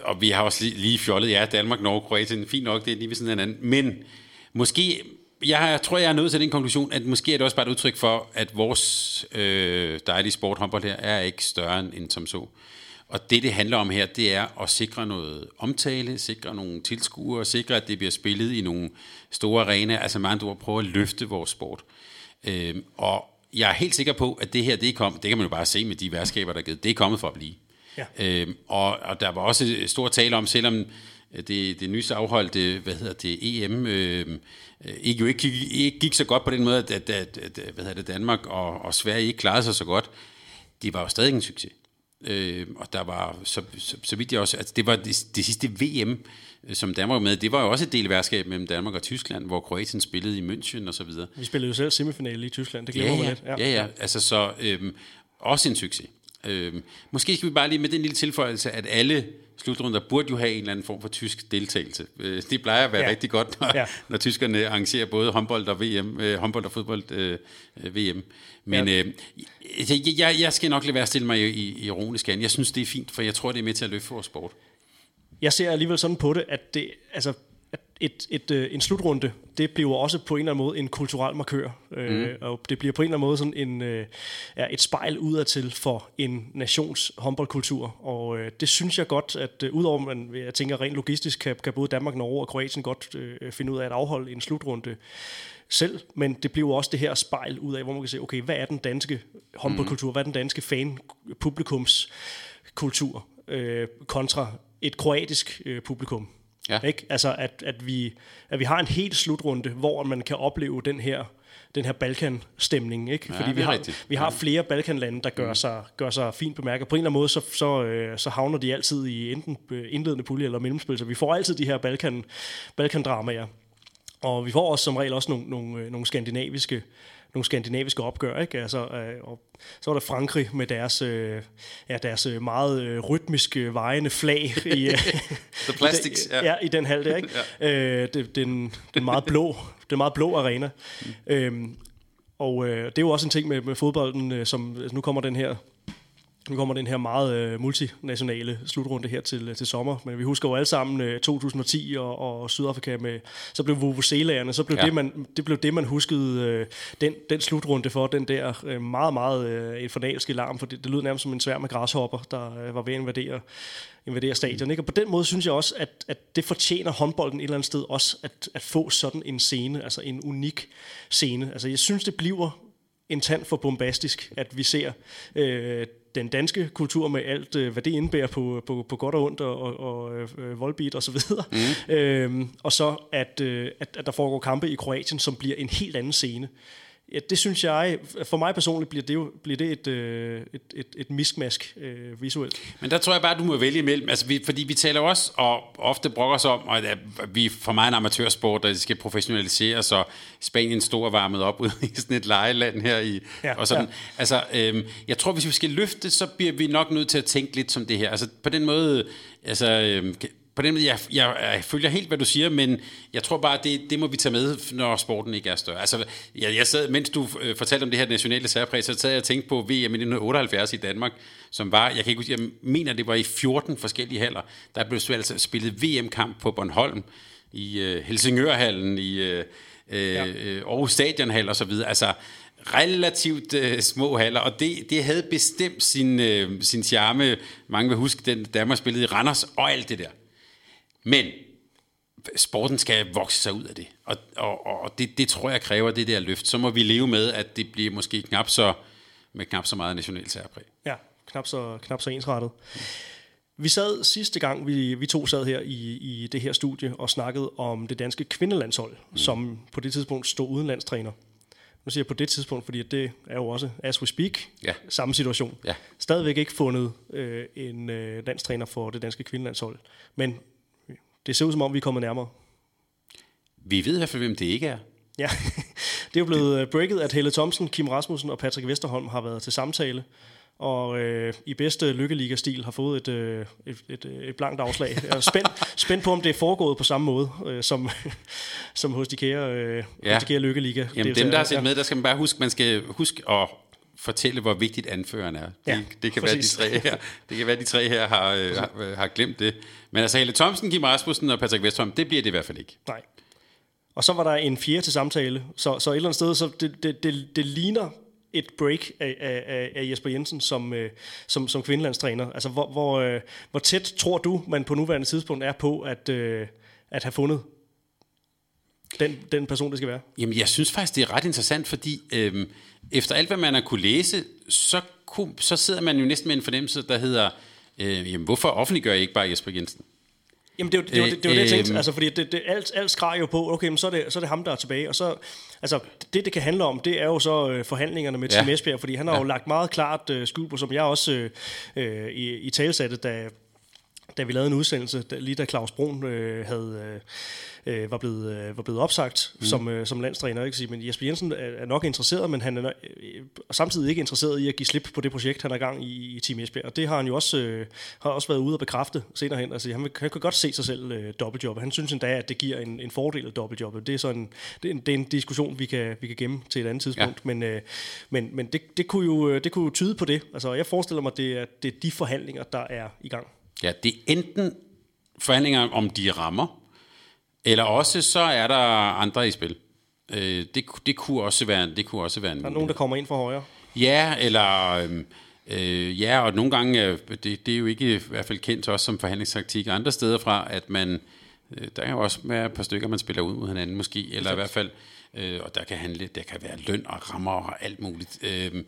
og vi har også lige, lige fjollet, ja, Danmark, Norge, Kroatien, fint nok, det er lige ved sådan en anden. Men måske, jeg, jeg tror, jeg er nået til den konklusion, at måske er det også bare et udtryk for, at vores øh, dejlige sport, håndbold her, er ikke større end, som så. Og det, det handler om her, det er at sikre noget omtale, sikre nogle tilskuere, sikre, at det bliver spillet i nogle store arenaer, altså med andre ord prøve at løfte vores sport. Øh, og jeg er helt sikker på, at det her, det er kommet, det kan man jo bare se med de værtskaber, der er givet, det er kommet for at blive. Ja. Øhm, og, og der var også stor tale om, selvom det, det nyeste afholdte, hvad hedder det, EM, øh, ikke, jo ikke, gik, ikke gik så godt på den måde, at, at, at, at hvad hedder det, Danmark og, og Sverige ikke klarede sig så godt, det var jo stadig en succes. Øh, og der var, så, så, så vidt jeg også, altså det var det, det sidste VM, som Danmark var med, det var jo også et del værtskab mellem Danmark og Tyskland, hvor Kroatien spillede i München og så videre. Vi spillede jo selv semifinale i Tyskland, det glemmer Ja, man ja, lidt. ja, ja. Altså så øhm, også en succes. Øhm, måske skal vi bare lige med den lille tilføjelse, at alle slutrunder burde jo have en eller anden form for tysk deltagelse. Øh, det plejer at være Ja. ja. rigtig godt, når, Ja. ja. når tyskerne arrangerer både håndbold og VM, øh, håndbold og fodbold øh, øh, VM. Men Ja. ja. øh, jeg, jeg, jeg skal nok lade være at stille mig i, i ironisk an. Jeg synes, det er fint, for jeg tror, det er med til at løfte vores sport. Jeg ser alligevel sådan på det, at det, altså, at et, et, øh, en slutrunde, det bliver også på en eller anden måde en kulturel markør. Mm. Øh, og det bliver på en eller anden måde sådan en, øh, ja, et spejl udadtil for en nations håndboldkultur. Og øh, det synes jeg godt, at øh, udover man, jeg tænker rent logistisk, kan, kan både Danmark, Norge og Kroatien godt øh, finde ud af at afholde en slutrunde selv, men det bliver også det her spejl ud af, hvor man kan se, okay, hvad er den danske håndboldkultur, hvad er den danske fan-publikums kultur. øh, kontra et kroatisk øh, publikum. Ja. Ikke? Altså, at, at, vi, at vi har en helt slutrunde, hvor man kan opleve den her den her Balkan-stemning, ikke? Ja, Fordi vi har, rigtigt. vi har flere Balkanlande, der gør, mm. sig, gør sig fint bemærket. På en eller anden måde, så, så, øh, så havner de altid i enten øh, indledende pulje eller mellemspil, så vi får altid de her Balkan, Balkan-dramaer. Og vi får også som regel også nogle, nogle, øh, nogle skandinaviske nogle skandinaviske opgør, ikke? Altså, øh, og så var der Frankrig med deres, øh, ja, deres meget øh, rytmiske vejende flag i, øh, The Plastics, i, den, ja. ja. i den halv der, ikke? ja. øh, det, den, den meget blå, den meget blå arena. Mm. Øhm, og øh, det er jo også en ting med, med fodbolden, øh, som altså, nu kommer den her nu kommer den her meget øh, multinationale slutrunde her til, øh, til sommer, men vi husker jo alle sammen øh, 2010 og, og Sydafrika med, så blev Vuvuzelaerne, så blev Ja. det, man, det blev det, man huskede øh, den, den slutrunde for, den der øh, meget, meget øh, infernalske larm, for det, det lød nærmest som en svær med græshopper, der øh, var ved at invadere, invadere stadion. Ikke? Og på den måde synes jeg også, at, at det fortjener håndbolden et eller andet sted også at, at få sådan en scene, altså en unik scene. Altså jeg synes, det bliver en tand for bombastisk, at vi ser øh, den danske kultur med alt, øh, hvad det indebærer på, på, på godt og ondt og, og, og øh, voldbeat og så videre. Mm. Øhm, og så at, øh, at, at der foregår kampe i Kroatien, som bliver en helt anden scene. Ja, det synes jeg, for mig personligt bliver det jo bliver det et, øh, et, et, et miskmask øh, visuelt. Men der tror jeg bare, du må vælge imellem. Altså, vi, fordi vi taler også, og ofte brokker os om, at vi for mig er en amatørsport, der det skal professionaliseres, og Spanien står og varmet op ude i sådan et lejeland her. I, Ja, og sådan. ja. Altså, øhm, jeg tror, hvis vi skal løfte, så bliver vi nok nødt til at tænke lidt som det her. Altså, på den måde, altså, øhm, på den måde, jeg, jeg, jeg følger helt, hvad du siger, men jeg tror bare, det, det må vi tage med, når sporten ikke er større. Altså, jeg, jeg sad, mens du øh, fortalte om det her nationale særpræg, så sad jeg og tænkte på VM i 1978 i Danmark, som var, jeg kan ikke huske, jeg mener, det var i 14 forskellige haller. Der blev spillet, altså, spillet VM-kamp på Bornholm, i øh, Helsingørhallen, i øh, øh, Ja. øh, Aarhus Stadionhal og så videre. Altså, relativt øh, små haller, og det, det havde bestemt sin, øh, sin charme. Mange vil huske, den Danmark spillede i Randers og alt det der. Men sporten skal vokse sig ud af det, og, og, og det, det tror jeg kræver det der løft. Så må vi leve med, at det bliver måske knap så, med knap så meget nationalt særpræg. Ja, knap så, knap så ensrettet. Vi sad sidste gang, vi, vi to sad her i, i det her studie og snakkede om det danske kvindelandshold, mm. som på det tidspunkt stod uden landstræner. Nu siger jeg på det tidspunkt, fordi det er jo også, as we speak, Ja. samme situation. Ja. Stadigvæk ikke fundet øh, en øh, landstræner for det danske kvindelandshold. Men det ser ud som om, vi er kommet nærmere. Vi ved i hvert fald, hvem det ikke er. Ja, det er jo blevet øh, breaket, at Helle Thomsen, Kim Rasmussen og Patrick Vesterholm har været til samtale, og øh, i bedste lykkeliga-stil har fået et, øh, et, et, øh, et blankt afslag. Jeg er spændt, spændt på, om det er foregået på samme måde, øh, som, som hos de kære, øh, Ja. hos de kære lykkeliga. Jamen dem, der har set med, der skal man bare huske, man skal huske at fortælle, hvor vigtigt anføreren er. Ja, det, det, kan være, de tre her, det kan være, de tre her har, øh, har, har glemt det. Men altså Helle Thomsen, Kim Rasmussen og Patrick Vestholm, det bliver det i hvert fald ikke. Nej. Og så var der en fjerde til samtale, så, så et eller andet sted, så det, det, det, det ligner et break af, af, af- Jesper Jensen som, øh, som, som kvindelandstræner. Altså, hvor, hvor, øh, hvor tæt tror du, man på nuværende tidspunkt er på at, øh, at have fundet den, den person, det skal være? Jamen, jeg synes faktisk, det er ret interessant, fordi øhm, efter alt, hvad man har kunne læse, så, kunne, så sidder man jo næsten med en fornemmelse, der hedder, øh, jamen, hvorfor offentliggør I ikke bare Jesper Jensen? Jamen, det er jo det, det, det, jo det jeg tænkte. Øhm. Altså, fordi det, det, alt, alt skræg jo på, okay, men så er, det, så er det ham, der er tilbage. Og så, altså, det, det kan handle om, det er jo så øh, forhandlingerne med Ja. Tim Esbjerg, fordi han har Ja. jo lagt meget klart øh, skjul på, som jeg også øh, øh, i, i talsatte, da, da vi lavede en udsendelse, da, lige da Claus Brun øh, havde, øh, øh, var, blevet, øh, var blevet opsagt mm. som, øh, som landstræner. Ikke? Men Jesper Jensen er, er nok interesseret, men han er øh, samtidig ikke interesseret i at give slip på det projekt, han er i gang i, i Team Esbjerg. Og det har han jo også, øh, har også været ude og bekræfte senere hen. Altså, han, han kan godt se sig selv øh, dobbeltjobbet. Han synes endda, at det giver en, en fordel af dobbeltjobbet. Det er, sådan, det, er en, det er en diskussion, vi kan, vi kan gemme til et andet tidspunkt. Ja. Men, øh, men, men det, det, kunne jo, det kunne jo tyde på det. Altså, jeg forestiller mig, det er, det er de forhandlinger, der er i gang. Ja, det er enten forhandlinger om de rammer, eller også så er der andre i spil. Øh, det, det, kunne også være, det kunne også være en Der er nogen, der kommer ind fra højre. Ja, eller... øhm, Øh, ja, og nogle gange, øh, det, det er jo ikke i hvert fald kendt også som forhandlingstaktik andre steder fra, at man Øh, der kan jo også være et par stykker, man spiller ud mod hinanden måske, eller i hvert fald, øh, og der kan handle, der kan være løn og rammer og alt muligt. Øh, øh,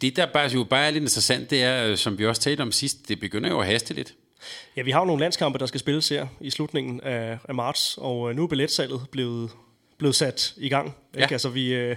det, der bare, jo bare er lidt interessant, det er, øh, som vi også talte om sidst, det begynder jo at haste lidt. Ja, vi har jo nogle landskampe, der skal spilles her i slutningen af, af marts, og øh, nu er billetsalget blevet, blevet sat i gang. Ja. Ikke? Altså, vi, øh,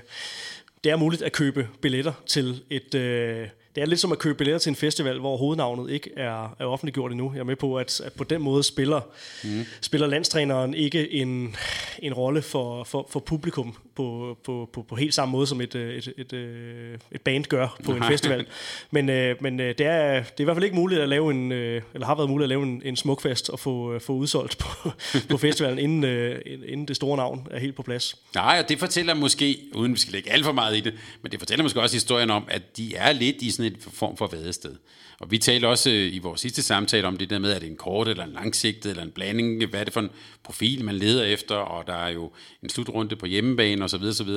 det er muligt at købe billetter til et... Øh, det er lidt som at købe billetter til en festival, hvor hovednavnet ikke er, er offentliggjort endnu. Jeg er med på, at, at på den måde spiller, mm. spiller landstræneren ikke en, en rolle for, for, for publikum på, på, på, på helt samme måde, som et, et, et, et, et band gør på en festival. Men, øh, men det, er, det er i hvert fald ikke muligt at lave en, øh, eller har været muligt at lave en, en smukfest og få, få udsolgt på, på festivalen, inden, øh, inden det store navn er helt på plads. Nej, og det fortæller måske, uden vi skal lægge alt for meget i det, men det fortæller måske også historien om, at de er lidt i sådan et form for vadested. Og vi talte også øh, i vores sidste samtale om det der med, at det er en kort eller en langsigtet eller en blanding, hvad er det for en profil, man leder efter, og der er jo en slutrunde på hjemmebane osv. osv.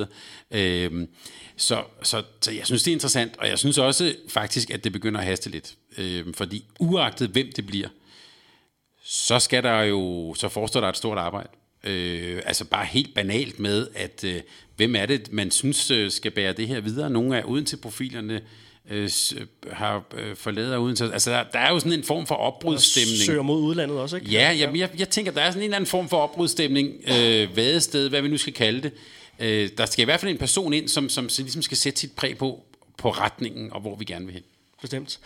Øhm, så, så, så jeg synes, det er interessant, og jeg synes også faktisk, at det begynder at haste lidt. Øhm, fordi uagtet hvem det bliver, så skal der jo, så forestår der et stort arbejde. Øh, altså bare helt banalt med, at øh, hvem er det, man synes øh, skal bære det her videre. Nogle af uden til profilerne øh, har øh, forladet uden til. Altså der, der er jo sådan en form for opbrudsstemning. Søger mod udlandet også, ikke? Ja, jeg, jeg, jeg tænker, der er sådan en eller anden form for opbrudsstemning, øh, vadested, hvad vi nu skal kalde det. Øh, der skal i hvert fald en person ind, som, som ligesom skal sætte sit præg på, på retningen og hvor vi gerne vil hen bestemt.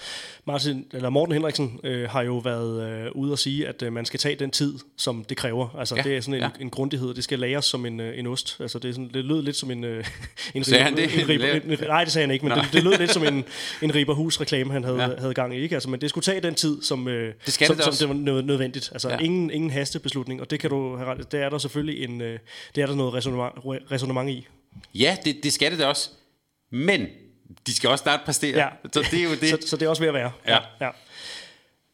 Martin, eller Morten Henriksen øh, har jo været øh, ude og sige, at øh, man skal tage den tid, som det kræver. Altså, ja, det er sådan en, ja. en grundighed, det skal læres som en, øh, en ost. Altså, det, er sådan, det lød lidt som en... Øh, en sagde han det? En, riber, en, en, nej, det sagde han ikke, men det, det lød lidt som en, en Riberhus-reklame, han havde, ja. havde gang i. Ikke? Altså, men det skulle tage den tid, som, øh, det, skal som, det, som det var nødvendigt. Altså, ja. ingen, ingen hastebeslutning, og det kan du have ret. Det er der selvfølgelig en, øh, det er der noget resonemang, resonemang i. Ja, det, det skal det da også. Men de skal også snart præstere. Ja. Så det er jo det. så, så det er også ved at være. Ja. ja.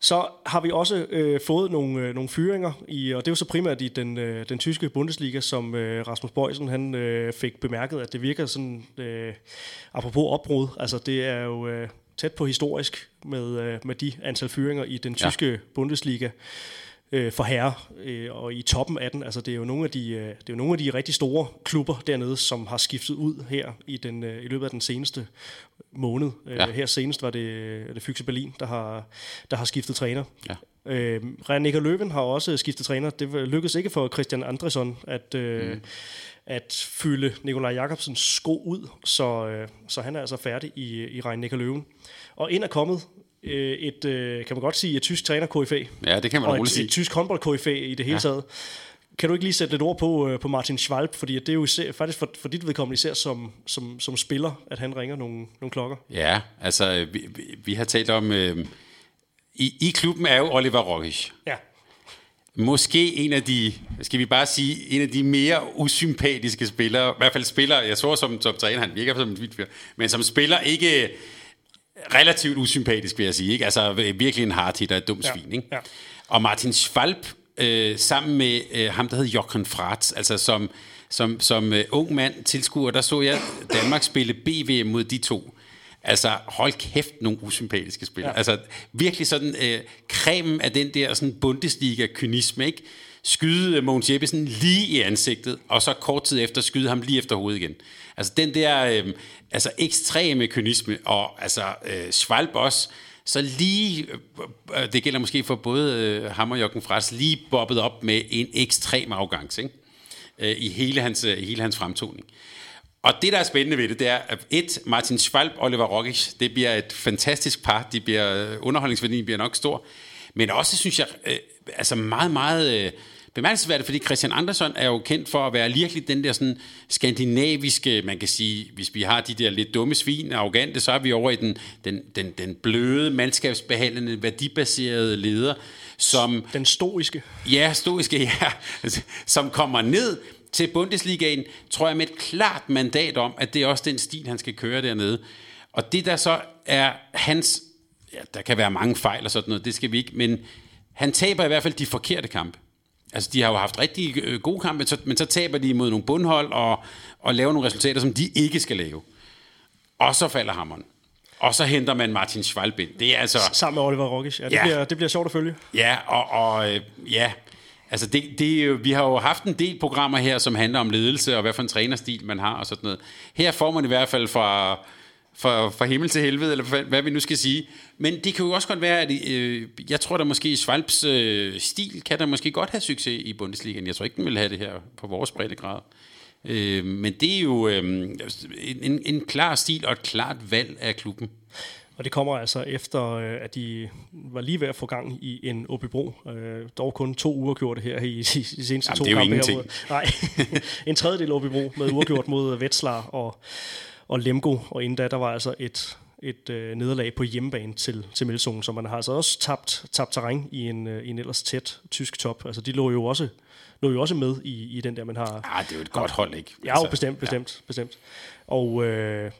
Så har vi også øh, fået nogle, øh, nogle fyringer, i, og det er jo så primært i den, øh, den tyske Bundesliga, som øh, Rasmus Bøjsen han, øh, fik bemærket, at det virker sådan, øh, apropos opbrud, altså det er jo øh, tæt på historisk med, øh, med de antal fyringer i den tyske ja. Bundesliga øh, for herre øh, og i toppen af den. Altså det er jo nogle af de øh, det er jo nogle af de rigtig store klubber dernede, som har skiftet ud her i den øh, i løbet af den seneste måned. Øh, ja. Her senest var det det Fyxe Berlin, der har der har skiftet træner. Ja. Øh, René Løven har også skiftet træner. Det lykkedes ikke for Christian Andresson at øh, mm. at fylde Nikolaj Jakobsens sko ud, så øh, så han er altså færdig i i René Løven. Og ind er kommet øh, et, øh, kan man godt sige, et tysk træner KFA. Ja, det kan man roligt sige. Et, et tysk håndbold KFA i det hele ja. taget. Kan du ikke lige sætte lidt ord på, øh, på Martin Schwalb, fordi det er jo især, faktisk for, for dit vedkommende især som, som, som spiller, at han ringer nogle, nogle klokker. Ja, altså vi, vi, vi har talt om, øh, i, i klubben er jo Oliver Rogic. Ja. Måske en af de, skal vi bare sige, en af de mere usympatiske spillere, i hvert fald spillere, jeg tror som, som træner, han virker som en vild men som spiller ikke relativt usympatisk, vil jeg sige. Ikke? Altså virkelig en hardhitter, et dumt ja. svin. Ikke? Ja. Og Martin Schwalb, øh, sammen med øh, ham, der hed Jochen Fratz, altså som, som, som øh, ung mand tilskuer, der så jeg Danmark spille BVM mod de to. Altså, hold kæft, nogle usympatiske spillere. Ja. Altså, virkelig sådan, øh, kremen af den der sådan Bundesliga-kynisme, ikke? Skyde øh, Mogens Jeppesen lige i ansigtet, og så kort tid efter skyde ham lige efter hovedet igen. Altså, den der øh, altså, ekstreme kynisme, og altså, øh, Schwalb også, så lige, øh, øh det gælder måske for både øh, ham og Jokken Fras, lige bobbet op med en ekstrem arrogance, ikke? Øh, i, hele hans, øh, i hele hans fremtoning. Og det, der er spændende ved det, det er, at et, Martin Schwalb og Oliver Rogic, det bliver et fantastisk par. De bliver, underholdningsværdien bliver nok stor. Men også, synes jeg, øh, altså meget, meget øh, bemærkelsesværdigt, fordi Christian Andersson er jo kendt for at være virkelig den der sådan skandinaviske, man kan sige, hvis vi har de der lidt dumme svin og arrogante, så er vi over i den, den, den, den bløde, mandskabsbehandlende, værdibaserede leder, som... Den stoiske. Ja, stoiske, ja. Som kommer ned til Bundesligaen, tror jeg med et klart mandat om, at det er også den stil, han skal køre dernede. Og det der så er hans, ja, der kan være mange fejl og sådan noget, det skal vi ikke, men han taber i hvert fald de forkerte kampe. Altså, de har jo haft rigtig øh, gode kampe, men så, men så taber de imod nogle bundhold og, og laver nogle resultater, som de ikke skal lave. Og så falder hammeren. Og så henter man Martin Schwalb ind. Det er altså... Sammen med Oliver Rogic. Ja, det, ja. Bliver, det bliver sjovt at følge. Ja, og, og øh, ja, Altså, det, det, vi har jo haft en del programmer her, som handler om ledelse, og hvad for en trænerstil man har, og sådan noget. Her får man i hvert fald fra, fra, fra himmel til helvede, eller hvad vi nu skal sige. Men det kan jo også godt være, at øh, jeg tror, der måske i Schwalbs øh, stil, kan der måske godt have succes i Bundesligaen. Jeg tror ikke, den vil have det her på vores breddegrad. Øh, men det er jo øh, en, en klar stil og et klart valg af klubben. Og det kommer altså efter, øh, at de var lige ved at få gang i en OB-bro. Øh, dog kun to uger gjort her i de seneste Jamen, to det er kampe. Her mod, nej, en tredjedel OB-bro med uafgjort mod Vetslar og, og Lemgo. Og inden da, der var altså et, et øh, nederlag på hjemmebane til, til Melsungen, så man har altså også tabt, tabt terræn i en, øh, i en ellers tæt tysk top. Altså de lå jo også lå jo også med i, i den der, man har... Ah, det er jo et godt hold, ikke? Ja, altså, bestemt, bestemt, ja. bestemt. Og øh,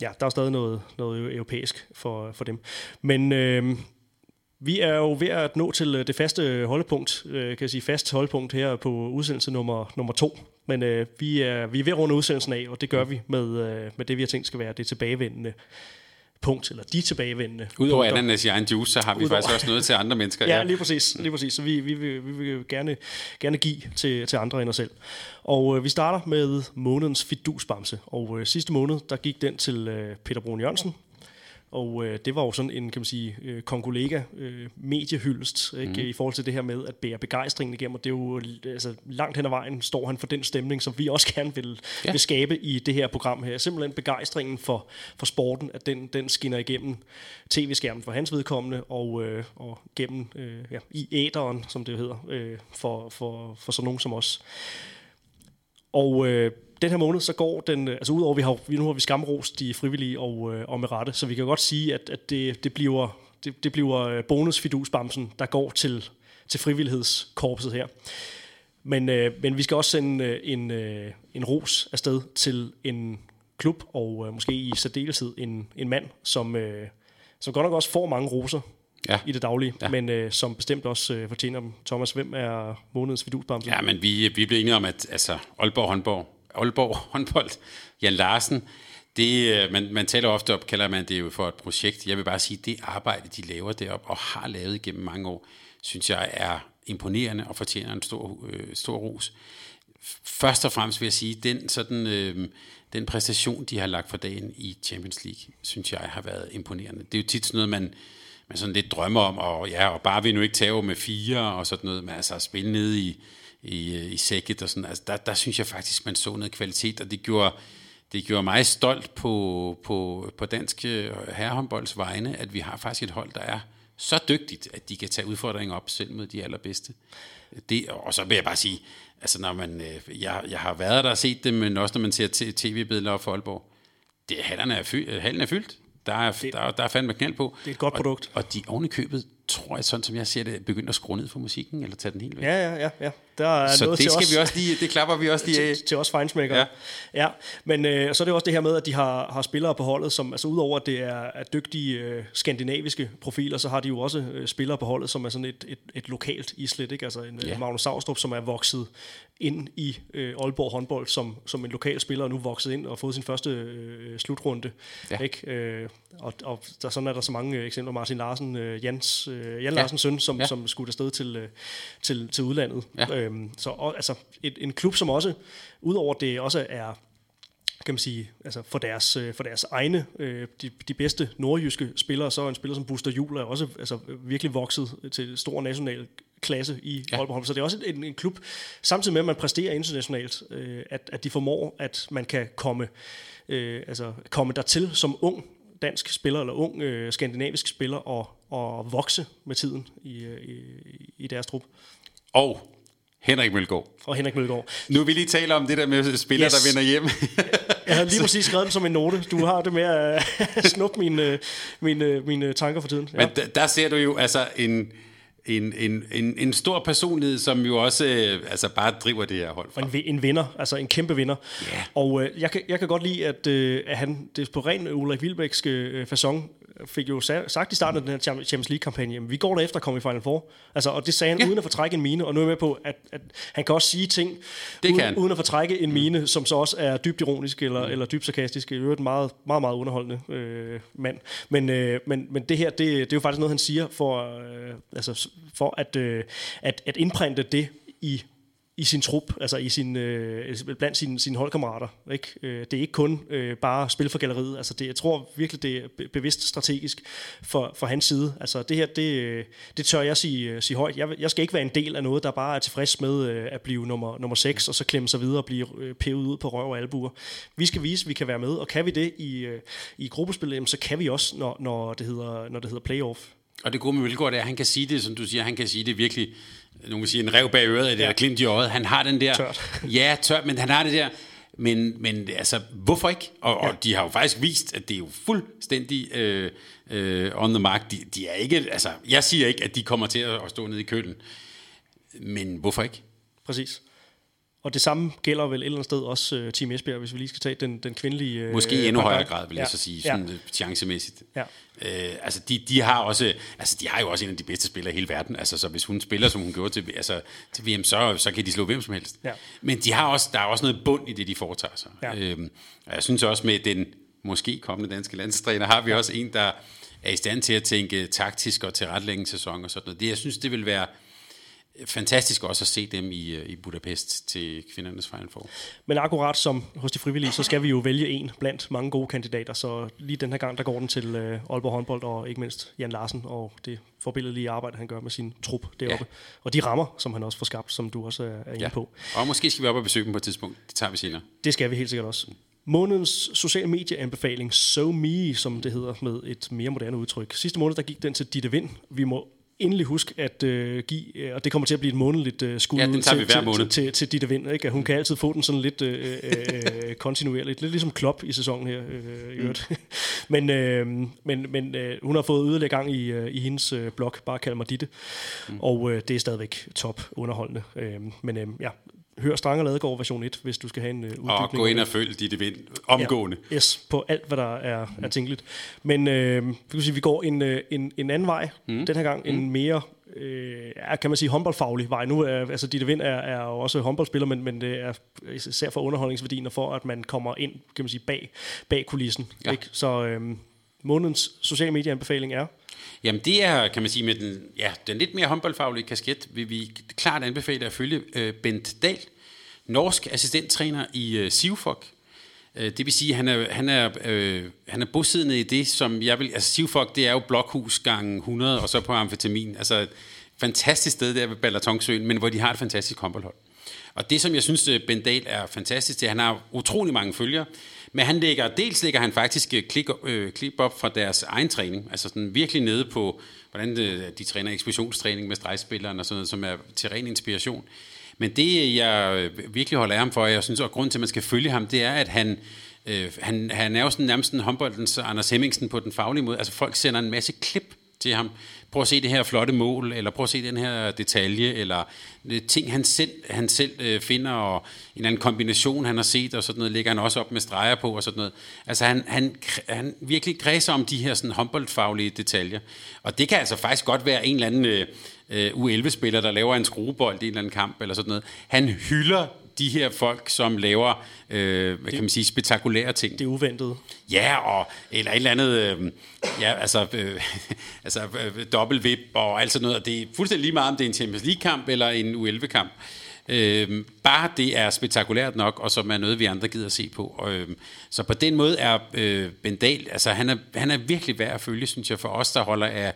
ja, der er stadig noget, noget europæisk for, for dem. Men øh, vi er jo ved at nå til øh, det faste holdepunkt, øh, kan jeg sige fast holdepunkt her på udsendelse nummer, nummer to. Men øh, vi, er, vi er ved at runde udsendelsen af, og det gør vi med, øh, med det, vi har tænkt skal være det tilbagevendende punkt, eller de tilbagevendende Udover ananas i egen juice, så har vi Udover. faktisk også noget til andre mennesker. ja, ja, lige præcis. Lige præcis. Så vi, vi, vi, vi vil gerne, gerne give til, til andre end os selv. Og øh, vi starter med månedens fidusbamse. Og øh, sidste måned, der gik den til øh, Peter Brun Jørgensen, og øh, det var jo sådan en, kan man sige, øh, kongolega øh, mediehyldest ikke? Mm. i forhold til det her med at bære begejstringen igennem. Og det er jo altså, langt hen ad vejen står han for den stemning, som vi også gerne vil, ja. vil skabe i det her program her. Simpelthen begejstringen for, for sporten, at den, den skinner igennem tv-skærmen for hans vedkommende, og, øh, og gennem øh, ja, i æderen, som det hedder, øh, for, for, for sådan nogen som os. Og øh, den her måned, så går den, altså udover vi har, nu har vi skamrost de frivillige og, øh, og med rette, så vi kan godt sige, at, at det, det bliver, det, det bliver øh, bonusfidusbamsen, der går til, til frivillighedskorpset her. Men, øh, men vi skal også sende øh, en, øh, en ros afsted til en klub, og øh, måske i særdeleshed en, en mand, som, øh, som godt nok også får mange roser ja. i det daglige, ja. men øh, som bestemt også øh, fortjener dem. Thomas, hvem er månedens fidusbamse? Ja, men vi, vi blev enige om, at altså, Aalborg håndborg Aalborg håndbold, Jan Larsen, det, øh, man, man taler ofte op, kalder man det jo for et projekt. Jeg vil bare sige, det arbejde, de laver derop og har lavet gennem mange år, synes jeg er imponerende og fortjener en stor, øh, stor ros. Først og fremmest vil jeg sige, den, sådan, øh, den præstation, de har lagt for dagen i Champions League, synes jeg har været imponerende. Det er jo tit sådan noget, man, man sådan lidt drømmer om, og, ja, og bare vi nu ikke tage med fire og sådan noget, men altså at spille ned i, i, i sækket og sådan. Altså, der, der synes jeg faktisk, man så noget kvalitet, og det gjorde, det gjorde mig stolt på, på, på dansk øh, herrehåndbolds vegne, at vi har faktisk et hold, der er så dygtigt, at de kan tage udfordringer op selv mod de allerbedste. Det, og så vil jeg bare sige, altså når man, øh, jeg, jeg har været der og set det, men også når man ser tv-billeder op for Aalborg, det, er, fyldt, hallen er fyldt. Der er, det, der, der er fandme knald på. Det er et godt produkt. Og, og de oven i købet, tror jeg, sådan som jeg ser det, begynder at skrue ned for musikken, eller tage den helt væk. Ja, ja, ja. ja. Der er så noget det til skal os, vi også lige, det klapper vi også lige af. Til, til os fejnsmækkere. Ja. ja. Men øh, så er det også det her med, at de har, har spillere på holdet, som altså udover at det er, er dygtige øh, skandinaviske profiler, så har de jo også øh, spillere på holdet, som er sådan et, et, et lokalt islet, ikke? Altså en ja. Magnus Saustrup, som er vokset ind i øh, Aalborg håndbold som, som en lokal spiller, og nu vokset ind og fået sin første øh, slutrunde. Ja. Ikke? Øh, og, og der, sådan er der så mange øh, eksempler. Martin Larsen, øh, Jans, øh, Jan ja. Larsens søn, som, ja. som skulle afsted til, øh, til, til udlandet. Ja. Øhm, så og, altså et, en klub, som også, udover det også er kan man sige, altså for deres, øh, for deres egne, øh, de, de bedste nordjyske spillere, så er en spiller som Buster Jul er også altså, virkelig vokset til stor national klasse i ja. Aalborg. Så det er også en, en klub, samtidig med at man præsterer internationalt, øh, at, at de formår, at man kan komme, øh, altså, komme dertil som ung dansk spiller, eller ung øh, skandinavisk spiller, og, og vokse med tiden i, i, i deres trup. Og Henrik Mølgaard. Og Henrik Mølgaard. Nu vil vi lige tale om det der med spillere, yes. der vender hjem. jeg har lige præcis skrevet dem som en note. Du har det med at snuppe mine, mine, mine tanker for tiden. Ja. Men der, der ser du jo altså en, en, en, en, en stor personlighed, som jo også øh, altså bare driver det her hold fra. En, en vinder, altså en kæmpe vinder. Yeah. Og øh, jeg, kan, jeg kan godt lide, at, øh, at han det på ren Ulrik Wilbækske øh, fasong fik jo sagt i starten af den her Champions League-kampagne, vi går der efter at komme i Final Four. Altså, og det sagde han ja. uden at fortrække en mine, og nu er jeg med på, at, at han kan også sige ting, det uden, kan. uden at fortrække en mine, mm. som så også er dybt ironisk eller, mm. eller dybt sarkastisk. Det er jo et meget, meget, meget underholdende øh, mand. Men, øh, men, men det her, det, det er jo faktisk noget, han siger for, øh, altså, for at, øh, at, at indprinte det i i sin trup, altså i sin, øh, blandt sine, sine holdkammerater. Ikke? Øh, det er ikke kun øh, bare spil for galleriet. Altså det, jeg tror virkelig, det er bevidst strategisk for, for hans side. Altså det her, det, øh, det tør jeg sige, øh, sige højt. Jeg, jeg skal ikke være en del af noget, der bare er tilfreds med øh, at blive nummer, nummer 6, og så klemme sig videre og blive øh, pevet ud på røv og albuer. Vi skal vise, at vi kan være med, og kan vi det i, øh, i gruppespillet, så kan vi også, når, når, det, hedder, når det hedder playoff. Og det gode med Vilgaard er, at han kan sige det, som du siger, han kan sige det virkelig, nogen vil sige, en rev bag øret, eller ja. glimt i øjet. Han har den der... Tørt. ja, tørt, men han har det der... Men, men altså, hvorfor ikke? Og, ja. og de har jo faktisk vist, at det er jo fuldstændig øh, øh, on the mark. De, de er ikke, altså, jeg siger ikke, at de kommer til at stå nede i kølen. Men hvorfor ikke? Præcis. Og det samme gælder vel et eller andet sted også uh, Team Esbjerg, hvis vi lige skal tage den, den kvindelige... Uh, Måske i endnu højere grad, vil jeg ja. så sige, sådan ja. chancemæssigt. Ja. Uh, altså, de, de, har også, altså, de har jo også en af de bedste spillere i hele verden. Altså, så hvis hun spiller, som hun gjorde til, altså, til VM, så, så kan de slå hvem som helst. Ja. Men de har også, der er også noget bund i det, de foretager sig. Ja. Uh, jeg synes også med den måske kommende danske landstræner, har vi også en, der er i stand til at tænke taktisk og tilrettelægge sæson og sådan noget. Det, jeg synes, det vil være fantastisk også at se dem i, øh, i Budapest til kvindernes Final Four. Men akkurat som hos de frivillige, så skal vi jo vælge en blandt mange gode kandidater, så lige den her gang, der går den til uh, Aalborg håndbold og ikke mindst Jan Larsen og det forbilledelige arbejde, han gør med sin trup deroppe. Ja. Og de rammer, som han også får skabt, som du også er, inde ja. på. Og måske skal vi op og besøge dem på et tidspunkt. Det tager vi senere. Det skal vi helt sikkert også. Månedens social medieanbefaling, So Me, som det hedder med et mere moderne udtryk. Sidste måned, der gik den til Ditte Vind. Vi må endelig huske at øh, give, øh, og det kommer til at blive et månedligt øh, skud ja, den til, vi hver måned. til, til, til Ditte Vind. Ikke? Hun kan altid få den sådan lidt øh, øh, kontinuerligt, lidt ligesom Klopp i sæsonen her. Øh, mm. men øh, men, men øh, hun har fået yderligere gang i, øh, i hendes øh, blog, bare kald mig Ditte, mm. og øh, det er stadigvæk top underholdende. Øh, men øh, ja, hør Strang og Ladegaard version 1, hvis du skal have en uh, uddybning. Og gå ind og følg dit event omgående. Ja, yes, på alt, hvad der er, er tænkeligt. Men øh, vi, sige, vi går en, øh, en, en anden vej. Mm. Den her gang mm. en mere øh, kan man sige, håndboldfaglig vej. Nu er, altså Ditte Vind er, er jo også håndboldspiller, men, men det er især for underholdningsværdien og for, at man kommer ind, kan man sige, bag, bag kulissen. Ja. Ikke? Så øh, månedens sociale medieanbefaling er? Jamen det er, kan man sige, med den, ja, den lidt mere håndboldfaglige kasket, vil vi klart anbefale at følge øh, Bent Dahl, norsk assistenttræner i øh, Sivfok. Øh, det vil sige, at han er, han, er, øh, han er bosiddende i det, som jeg vil... Altså Sivfok, det er jo blokhus gang 100, og så på amfetamin. Altså et fantastisk sted der ved Balatongsøen, men hvor de har et fantastisk håndboldhold. Og det, som jeg synes, øh, Bent Dahl er fantastisk, det er, at han har utrolig mange følgere, men han lægger, dels lægger han faktisk øh, klik, øh, klip op fra deres egen træning, altså sådan virkelig nede på, hvordan de, de træner eksplosionstræning med stregspilleren og sådan noget, som er til ren inspiration. Men det, jeg øh, virkelig holder af ham for, og jeg synes, og grund til, at man skal følge ham, det er, at han, øh, han, han er jo sådan nærmest en håndboldens Anders Hemmingsen på den faglige måde. Altså folk sender en masse klip til ham. Prøv at se det her flotte mål, eller prøv at se den her detalje, eller øh, ting, han selv, han selv øh, finder, og en eller anden kombination, han har set, og sådan noget, lægger han også op med streger på, og sådan noget. Altså han, han, han virkelig græser om de her sådan håndboldfaglige detaljer. Og det kan altså faktisk godt være en eller anden øh, øh U11-spiller, der laver en skruebold i en eller anden kamp, eller sådan noget. Han hylder de her folk, som laver, øh, hvad kan man sige, spektakulære ting. Det uventet. Ja, og, eller et eller andet, øh, ja, altså, øh, altså øh, dobbeltvip og alt sådan noget. Og det er fuldstændig lige meget, om det er en Champions League-kamp eller en U11-kamp. Øh, bare det er spektakulært nok, og som er noget, vi andre gider at se på. Og, øh, så på den måde er øh, Bendal, altså han er, han er virkelig værd at følge, synes jeg, for os, der holder af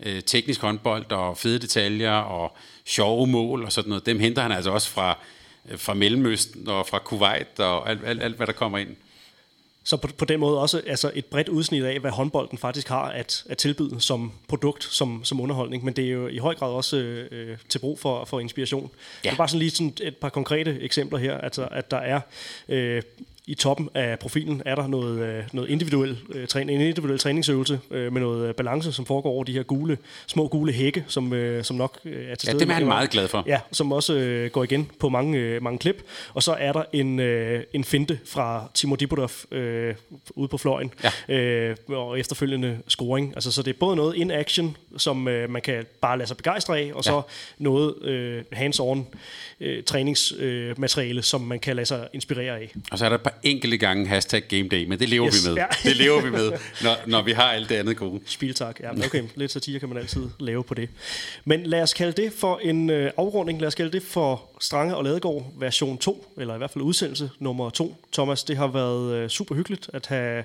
øh, teknisk håndbold og fede detaljer og sjove mål og sådan noget. Dem henter han altså også fra fra Mellemøsten og fra Kuwait og alt, alt, alt hvad der kommer ind. Så på, på den måde også altså et bredt udsnit af, hvad håndbolden faktisk har at, at tilbyde som produkt, som, som underholdning, men det er jo i høj grad også øh, til brug for, for inspiration. Ja. Det er bare sådan lige sådan et par konkrete eksempler her, altså at der er øh, i toppen af profilen er der noget, øh, noget individuel, øh, træning, en individuel træningsøvelse øh, med noget balance, som foregår over de her gule, små gule hække, som, som nok er til stede. Ja, dem er han meget glad for. Ja, som også går igen på mange, mange klip. Og så er der en, en finte fra Timo Dibodov øh, ude på fløjen, ja. øh, og efterfølgende scoring. Altså, så det er både noget in action, som øh, man kan bare lade sig begejstre af, og så ja. noget øh, hands-on øh, træningsmateriale, øh, som man kan lade sig inspirere af. Og så er der et par enkelte gange hashtag game day, men det lever Yes, vi med. ja. Det lever vi med, når, når vi har alt det andet gode. Spiltak, ja, okay, lidt satire kan man altid lave på det. Men lad os kalde det for en øh, afrunding, lad os kalde det for Strange og Ladegaard version 2, eller i hvert fald udsendelse nummer 2. Thomas, det har været øh, super hyggeligt at have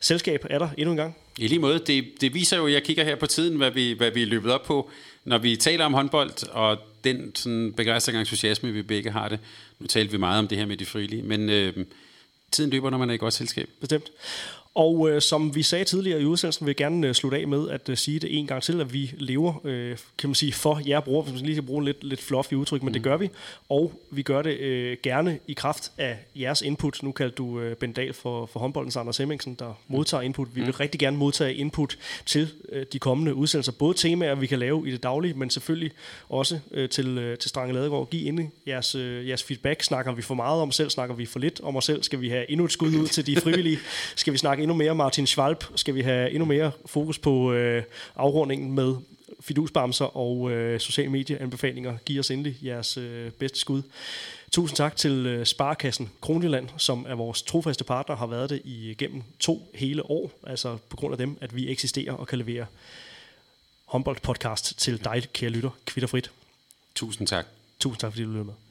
selskab af dig endnu en gang. I lige måde, det, det viser jo, jeg kigger her på tiden, hvad vi, hvad vi er løbet op på, når vi taler om håndbold, og den sådan, begejstring og entusiasme, vi begge har det. Nu talte vi meget om det her med de frilige, men øh, tiden løber, når man er i godt selskab. Bestemt. Og øh, som vi sagde tidligere i udsendelsen, vil jeg gerne øh, slutte af med at øh, sige det en gang til, at vi lever, øh, kan man sige, for jer brugere, hvis man lige skal bruge en lidt, lidt fluffy udtryk, men mm. det gør vi. Og vi gør det øh, gerne i kraft af jeres input. Nu kaldte du øh, Ben Dahl for, for håndboldens Anders Hemmingsen, der modtager input. Vi vil rigtig gerne modtage input til øh, de kommende udsendelser. Både temaer, vi kan lave i det daglige, men selvfølgelig også øh, til, øh, til Strange Ladegaard. Giv inde jeres, øh, jeres feedback. Snakker vi for meget om os selv? Snakker vi for lidt om os selv? Skal vi have endnu et skud ud til de frivillige? Skal vi snakke endnu mere Martin Schwalb? Skal vi have endnu mere fokus på øh, afrundingen med fidusbamser og øh, sociale medieanbefalinger? Giv os endelig jeres øh, bedste skud. Tusind tak til øh, Sparkassen Kronjylland, som er vores trofaste partner, har været det igennem to hele år. Altså på grund af dem, at vi eksisterer og kan levere håndboldpodcast til dig, kære lytter, kvitterfrit. Tusind tak. Tusind tak, fordi du lyttede med.